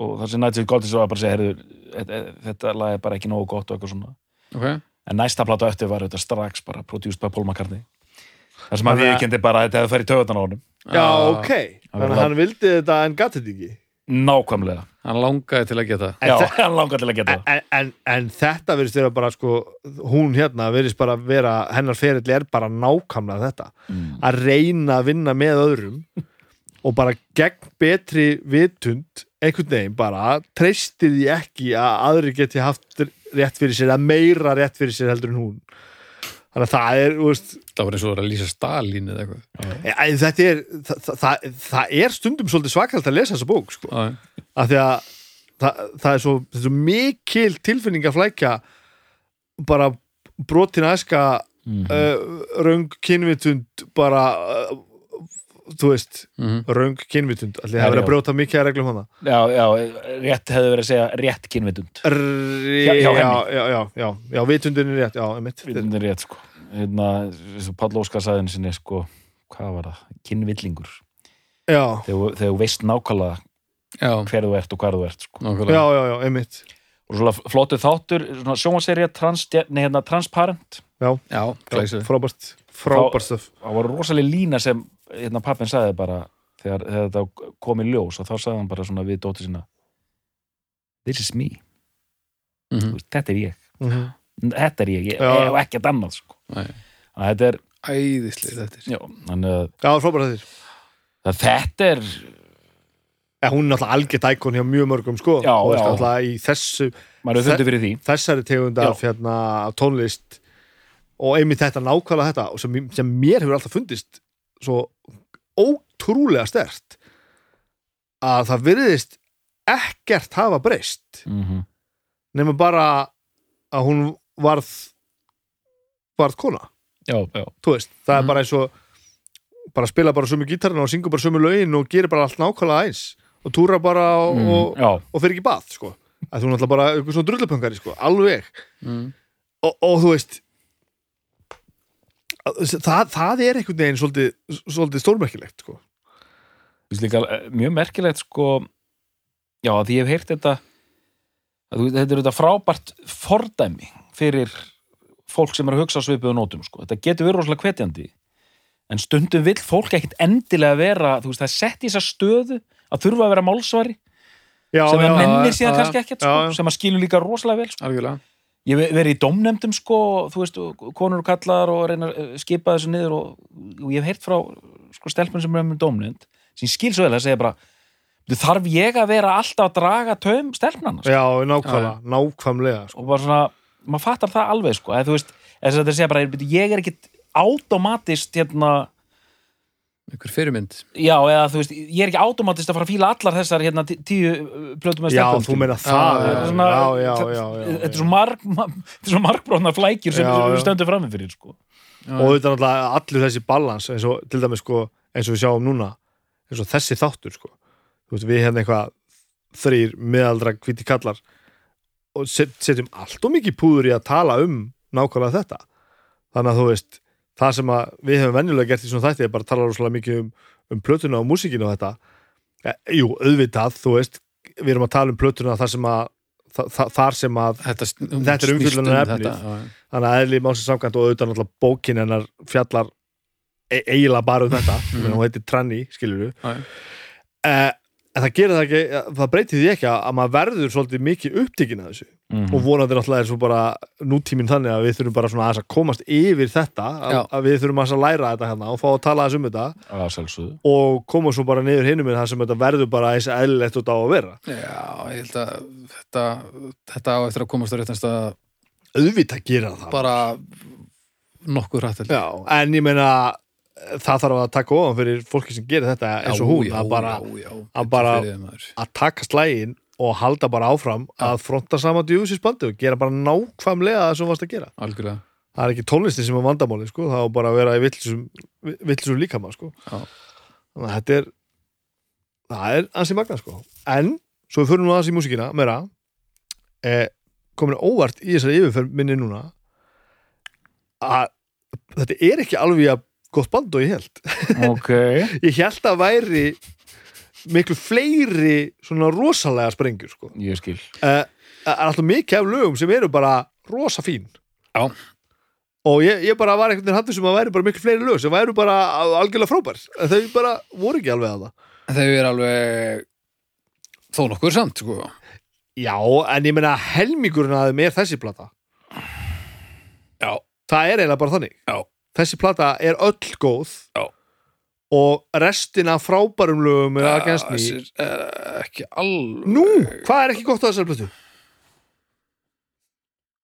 og það sem Nigel Godrich var bara að segja heyrðu, þetta, þetta lag er bara ekki nógu gott og eitthvað svona. Ok. En næsta plata eftir var þetta strax bara produced by Paul McCartney. Það sem að Þannig við að- kendi bara að þetta hefði farið töðan á honum. Já, ok. Þannig að hann vildi þetta en þetta ekki nákvæmlega, Hann langaði til að geta En já, hann langar til að geta en, en, en, en þetta verðist vera bara sko, hún hérna verðist bara vera hennar ferill er bara nákvæmlega þetta. Mm. að reyna að vinna með öðrum og bara gegn betri vitund einhvern veginn bara treystir því ekki að aðri geti haft rétt fyrir sér eða meira rétt fyrir sér heldur en hún þannig að það er, veist Það var eins og að lýsa Stalin eða eitthvað þetta er það, það, það, er stundum svolítið svakalt að lesa þessa bók sko. Af því að það, það er svo, svo mikil tilfinning að flækja bara brotin æska mm. uh, röng kynvitund bara uh, þú veist, mhm. röng kynvitund allir Já, það verið já. að brjóta mikið að reglum hana já, já, rétt hefði verið að segja rétt kynvitund. Já, já, já, já, já, vitundin er rétt já, einmitt. Vitund er rétt sko. Hérna, eins og Páll Óskar sagði henni sinni sko, hvað var það, kynvillingur. Já, þegar þegar þú veist nákvæmlega já, hver þú ert og hvað þú ert sko. já, nákvæmlega. Já, já, einmitt. Og svona flottu þáttur, svona sjónvaserja trans, hérna, transparent. Já, já, frábært, frábært stöf það var rosalega lína sem hérna, pappin sagði bara þegar, þegar þetta kom í ljós og þá sagði hann bara svona við dóttir sína this is me, Þú Mhm. veist, þetta er ég. Mhm. þetta er ég, ég og ekkert annað sko. Þetta er, Æðislið þetta er. Já, að já, frábært þetta er ja, hún er náttúrulega algjört ækon hjá mjög mörgum sko. Já, Þú veist, já. náttúrulega í þessu þessari tegund af hérna, af tónlist og einmitt þetta nákvæmlega þetta og sem, sem mér hefur alltaf fundist svo ótrúlega stert að það virðist ekkert hafa breyst mm -hmm. nema bara að hún varð varð kona já, já, veist, það Mhm. er bara eins og bara spila bara sömu gítarinn og syngur bara sömu lögin og gerir bara allt nákvæmlega eins og túra bara og, mm, og, og fyrir ekki bað sko. að þú náttúrulega bara eitthvað svona drullupöngari sko, alveg mm. og, og þú veist það, það er einhvern veginn svolítið, svolítið stórmerkilegt sko. Líka eh, mjög merkilegt sko já, því ég hef heyrt þetta þetta er þetta frábært fordæmi fyrir fólk sem er að hugsa svipuðu nótum sko. þetta getur verið rosalega hvetjandi en stundum vill fólk ekkit endilega vera veist, það er sett í þessa stöðu að þurfa að vera málsvari já, sem já, að mennir síðan kannski ekkert sko, sem að skilur líka rosalega vel sko. Ég verið í domnefndum sko, þú veist, konur og kallar og reyna að skipa þessu niður og, og ég hef heyrt frá sko, stelpun sem er með domnefnd sem skil svo vel að segja bara "Þú, þarf ég að vera alltaf að draga taum stelpnana sko? já, nákvæmlega, nákvæmlega sko. og bara svona, maður fattar það alveg sko, eða þú veist, þess að þetta segja bara "Bíddu, ég er ekkit automatist hérna, einhver fyrirmynd já, eða þú veist ég er ekki automatist að fara að fíla allar þessar hérna, tí- tíu uh, plötum með já, stelpum þú meina Já, það já, já, Þetta er já, já, já, já, er svo marg þetta er svo margbróðna flækjur sem, Já, já. við stöndum frammi fyrir sko. og þetta er náttúrulega allur þessi balans eins og til dæmis sko, eins og við sjáum núna eins og þessi þáttur sko. Þú veist, við hefum eitthvað þrýr miðaldra hvíti kallar og set, setjum allt og mikið púður í að tala um nákvæmlega þetta þannig að þú veist það sem við hefum venjulega gert í svona þætti er bara að tala rosalega mikið um, um plötuna og músíkinu og þetta. Ja, jú, auðvitað, þú veist við erum að tala um plötuna þar sem að þa þa þar sem að þetta, Þetta er um þetta, já, þannig að eðli málsins samkvæmt og auðvitað náttúrulega bókin hennar fjallar e eiginlega bara um þetta. Mm. hún heitir Tranny, skilur við eh, en það gerir það ekki það breytir því ekki að maður verður svolítið mikið upptíkin að þessu mm. og vonandi náttúrulega er svo bara nútíminn þannig að við þurfum bara svona aðeins að komast yfir þetta að, að við þurfum að læra þetta hérna og fá að tala aðeins um þetta. Að og koma svo bara niður hinum með það sem þetta verður bara eins eðlilegt og þetta á að vera. Já, ég held að þetta, þetta á eftir að komast á réttast að auðvitað gera það. Bara nokkuð rætt held ég. Já, en ég meina það þarf að taka ofan fyrir fólki sem gerir þetta eins og hún já, að bara já, já, að bara- að taka slægin og halda bara áfram að fronta sama djúsis bandi og gera bara nákvæmlega það sem varst að gera. Algjörlega. Það er ekki tónlisti sem er vandamáli sko. það á bara að vera í villisum, villisum líkama sko. Þannig að þetta er það er ansi magna sko. en, svo við förum nú aðeins í músíkina meira. Eh, komin óvart í þessari yfirferð minni núna að þetta er ekki alveg að gott band og ég held ok, ég held að væri miklu fleiri svona rosalega sprengjur sko. ég skil uh, alltaf mikið af lögum sem eru bara rosa fín Já. og ég, ég bara var einhvern veginn hattur sem að væri bara miklu fleiri lög sem væri bara algjörlega frábær en þau bara voru ekki alveg að það þau eru alveg þó nokkur samt sko. já, en ég meina helmingurinn að þeim er þessi plata já, það er eiginlega bara þannig Já. þessi plata er öll góð Já. Og restina frábærum lögum er aðgænst ný Þessir, uh, ekki alveg nú, hvað er ekki gott á þessari plötu?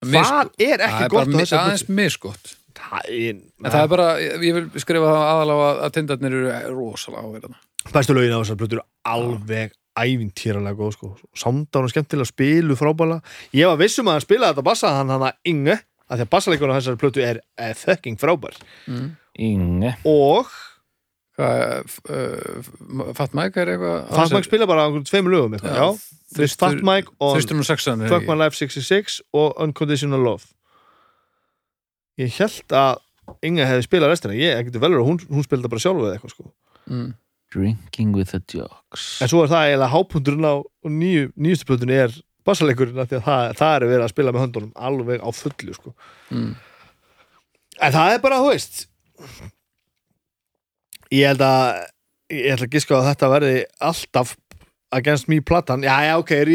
hvað er það ekki er gott á bara mi- þessari aðeins plötu? misgott það er, það er bara, ég vil skrifa það aðalega að, að tindarnir eru rosalega áverðan bestu lögin á þessar plötur eru alveg ævintýralega góð sko. samdána skemmtilega, spilu frábæla ég var vissum að hann spila þetta bassa hann hann að Inge, að því að bassaleikurinn á þessari plötu er eh, fucking frábær mm. Inge og hvað, uh, Fat Mike er eitthvað Fat Mike spila bara á tveimur lögum eitthvað, Já, já, þú veist Fat Mike og Fuck My Life 66 og Unconditional Love. Ég held að Inge hefði spilað restina, ég getur velur hún, hún spilað bara sjálf eða eitthvað sko. Mm. Drinking with the Jocks. En svo er það eiginlega hápunturinn á nýju, nýjustu plötunni er bassaleikurinn af því að það, það er verið að spila með höndunum alveg á fullu sko. Mm. En það er bara, þú veist Ég held að ég ætla að giska að þetta verði alltaf against me platan. Já, já, ok, er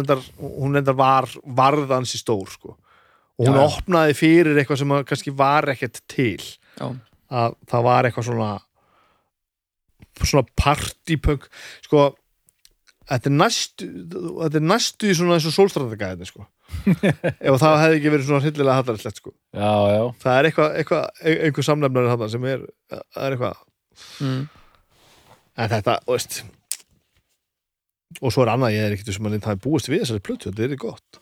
endar, hún endar var varðans í stór, sko. Og hún Já, opnaði fyrir eitthvað sem kannski var ekkert til. Já. að það var eitthvað svona svona partypunk. Sko þetta er næstu þetta er næstu í svona eins og sólstrandagæðin sko. Ef það hefði ekki verið svona hryllilega hallaræslegt sko. Já, já, það er eitthvað, eitthvað einhver samnefnari þarna sem er, er eitthvað. Mm. en þetta, veist og svo er annað, ég er ekkert sem að það er búist við þessari plötu, þetta er gott.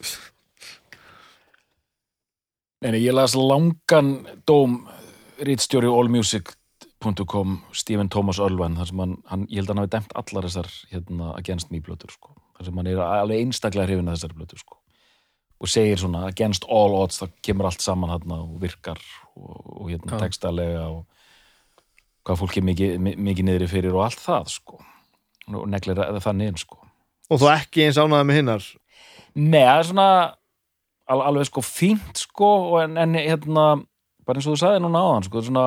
Nei, nei, ég las langan dóm rítstjóri allmusic.com Stephen Thomas Ölvan þar sem hann, hann, ég held að hann hafi dæmt allar þessar hérna, against me blötur sko. þar sem hann er alveg einstaklega hrifin að þessari blötur sko. og segir svona against all odds, það kemur allt saman hérna og virkar og, og hérna Já. textalega og hvað fólk er mikið, mi- mikið niðri fyrir og allt það sko. og neglir það niður sko. og þú ekki eins ánæði með hinnar Nei, það er svona al alveg sko fínt sko en, en hérna bara eins og þú sagði núna áðan sko, svona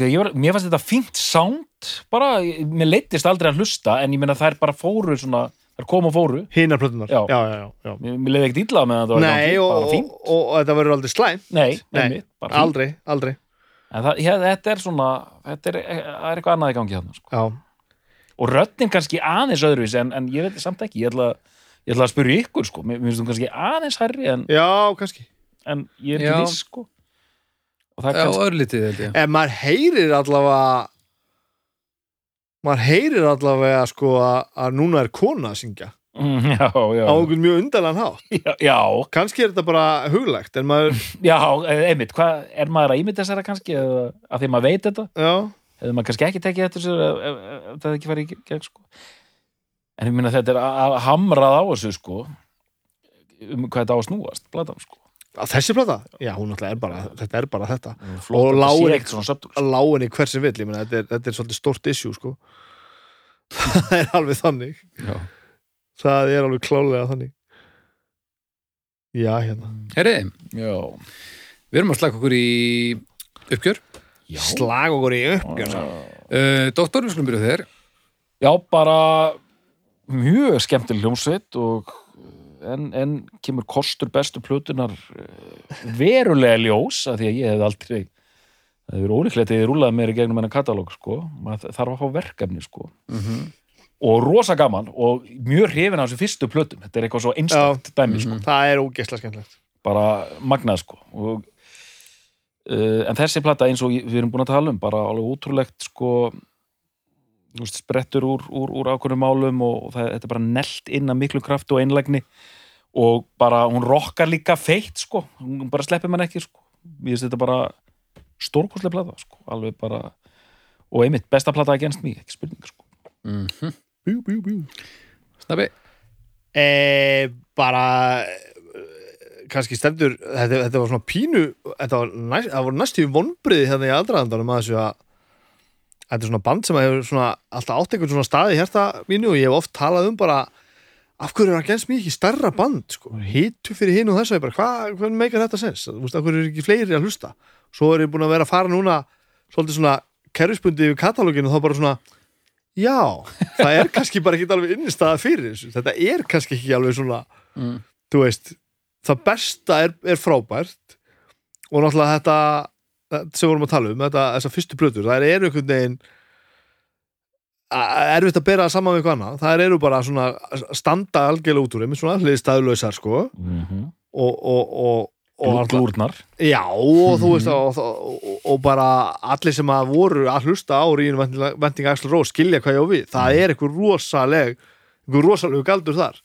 var, mér fannst þetta fínt sound bara, mér leittist aldrei að hlusta en ég meina þær bara fóru svona þær kom og fóru, hinar plötunar Já. já, já, já, já. mér, leiði ekkert illa með var Nei, og, bara og, og, og þetta verður aldrei slæm Nei, Nei, aldrei, aldrei. En það, ja, þetta er svona, þetta er, það er eitthvað annað í gangi þarna sko. og röddin kannski aðeins öðruvísi en, en ég veit samt ekki, ég ætla, ég ætla að spyrja ykkur sko, mér finnst þú kannski aðeins hærri en, já, kannski. en ég er ekki viss sko og það er Já, kannski örlítið held ég. En maður heyrir allavega maður heyrir allavega sko að, að núna er kona að syngja. Mm, já, já, á einhvern mjög undarlegan hátt. Já, já, kannski er þetta bara huglegt en maður, já, einmitt. Hvað, er maður að ímynda þessara kannski eða að því maður veit þetta? Já, hefði maður kannski ekki tekið þetta sér ef, ef, ef, ef það ekki farið í gegn sko. en ég minna þetta er að að hamrað á þessu sko um hvað þetta á að snúast platan sko að þessi plata? Já, hún náttúrulega er bara, þetta er bara þetta. Flott Og að þetta lágur sé ekkert- ekkert svona söptur að láginni hver sem vill, ég meina, þetta er, þetta er svolítið stort issue sko. Það er alveg þannig. Já. það er alveg klálega þannig. Já, hérna. Herriði, já, við erum að slaka okkur í uppgjör. Já. slag okkur í uppgjör uh, Doktor, við skulum byrja þér. Já, bara mjög skemmtileg hljómsveit og en, en kemur kostur bestu plötunar eh, verulega ljós að því að ég hef aldrei það er ólíklegt að ég rúlaði meira í gegnum enn katalóg sko, maður þarf að fá verkefni sko. Og rosa gaman og mjög hrifin á þessu fyrstu plötum. Þetta er eitthvað svo einstakt dæmi sko. það er ógeðslega skemmtilegt. Bara magnað sko. Og, uh, en þessi plata eins og við erum búin að tala um bara alveg útrúlegt sko veist, sprettur úr, úr, úr ákvörnum málum og, það, þetta er bara nelt inn að miklu kraft og einlægni og bara hún rokkar líka feitt sko, hún bara sleppir mann ekki sko, ég veist þetta bara stórkostlega plata sko, alveg bara og einmitt, besta plata against me, ekki spurning sko. Mm bjú, bjú, bjú Snabbi, e, bara eh, kannski stendur þetta, þetta var svona pínu þetta var, næst, var næstu vonbriði hérna í aðdraðandanum að þessu að þetta er svona band sem hefur svona alltaf átt einhvern svona staði í hérta mínu og ég hef oft talað um bara af hverju er það gens mikið stærra band sko, hitu fyrir hinn og þessu ég bara, hvað hva meikar þetta sens? Þú veist, af hverju er ekki fleiri að hlusta? Svo er ég búin að vera að fara núna svolítið svona kerfisbundi yfir katalóginu og þá bara svona já, það er kannski bara ekki alveg innistæða fyrir þessu, þetta er kannski ekki alveg svona, Mm. þú veist það besta er, er frábært og náttúrulega þetta sem vorum að tala um, þetta, þessar fyrstu plötur það eru einhvern veginn erfitt að bera það saman við eitthvað annað. Það eru bara svona standa algjörlega út úr þeim, svona hliðstæðlausar sko. Mm -hmm. og, og, og, og glúrnar Já, og þú veist og, og, bara allir sem að voru að hlusta á Ríðin vending Axl Rós skilja hvað ég á við, það er einhver rosaleg einhver rosalegu galdur þar.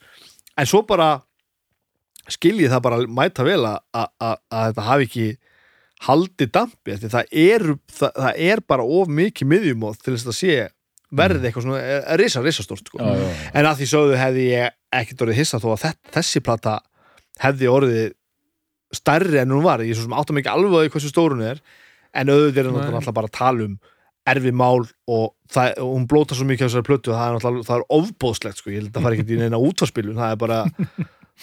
En svo bara skilji það bara mæta vel að, að, að, að þetta hafi ekki haldið dampi, það er, það, það er bara of mikið miðjumóð til þess að sé verði eitthvað svona er, risa, risa stort sko. já, já, já. en að því sögðu hefði ég ekkert orðið hissa þó að þess, þessi plata hefði orðið stærri en hún var, ég svo sem áttum ekki alveg því hversu stór hún er, en auðvitað er náttúrulega alltaf bara að tala um erfi mál og, það, og hún blóta svo mikið á þessari plötu að það er náttúrulega það er ofbóðslegt sko, ég held að það fara ekki í neina útvarspilun það er bara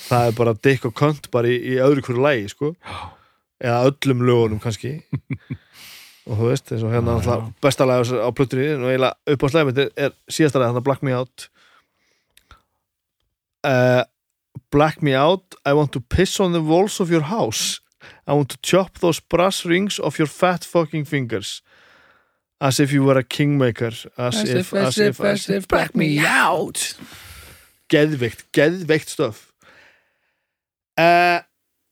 það er bara dick og könt bara í, í öðru hverju lægi sko eða öllum lögunum kannski. Og þú veist, eins og hérna náttúrulega besta lag á plötunni og eiginlega upp á slæmið er, er síðasta lag, þannig Black Me Out. Uh, Black Me Out I want to piss on the walls of your house. I want to chop those brass rings off your fat fucking fingers. As if you were a kingmaker. As, if, as if, as if. back me out! Geðveikt, geðveikt stöf uh,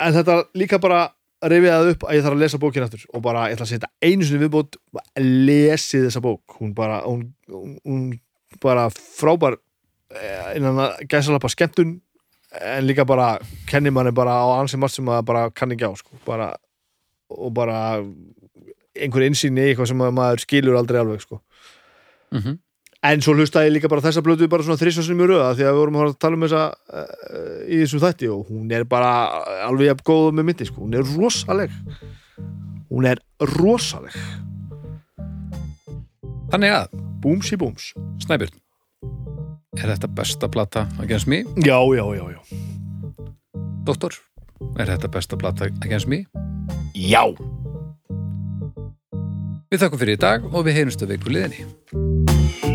en þetta líka bara reyfiðað upp að ég þarf að lesa bókin aftur og bara ég ætla að setja einu sinni viðbót lesið þessa bók hún bara, hún, hún, bara frábær eh, innan að gæsalapa skemmtun en líka bara kennir manni bara á ansi margt sem maður bara kann ekki á sko. bara, og bara einhver insýn í eitthvað sem maður skilur aldrei alveg sko. mm En svo hlustaði ég líka bara þessa blötu bara svona þrísvarsinum í röða því að við vorum að að tala um þessa uh, í þessum þætti og hún er bara alveg jafn góð með myndi sko. hún er rosaleg hún er rosaleg Þannig að, búmsi búms Snæbjörn Er þetta besta plata against me? Já, já, já, já Doktor, er þetta besta plata against me? já. Við þakkum fyrir í dag og við heyrumstu viku liðinni.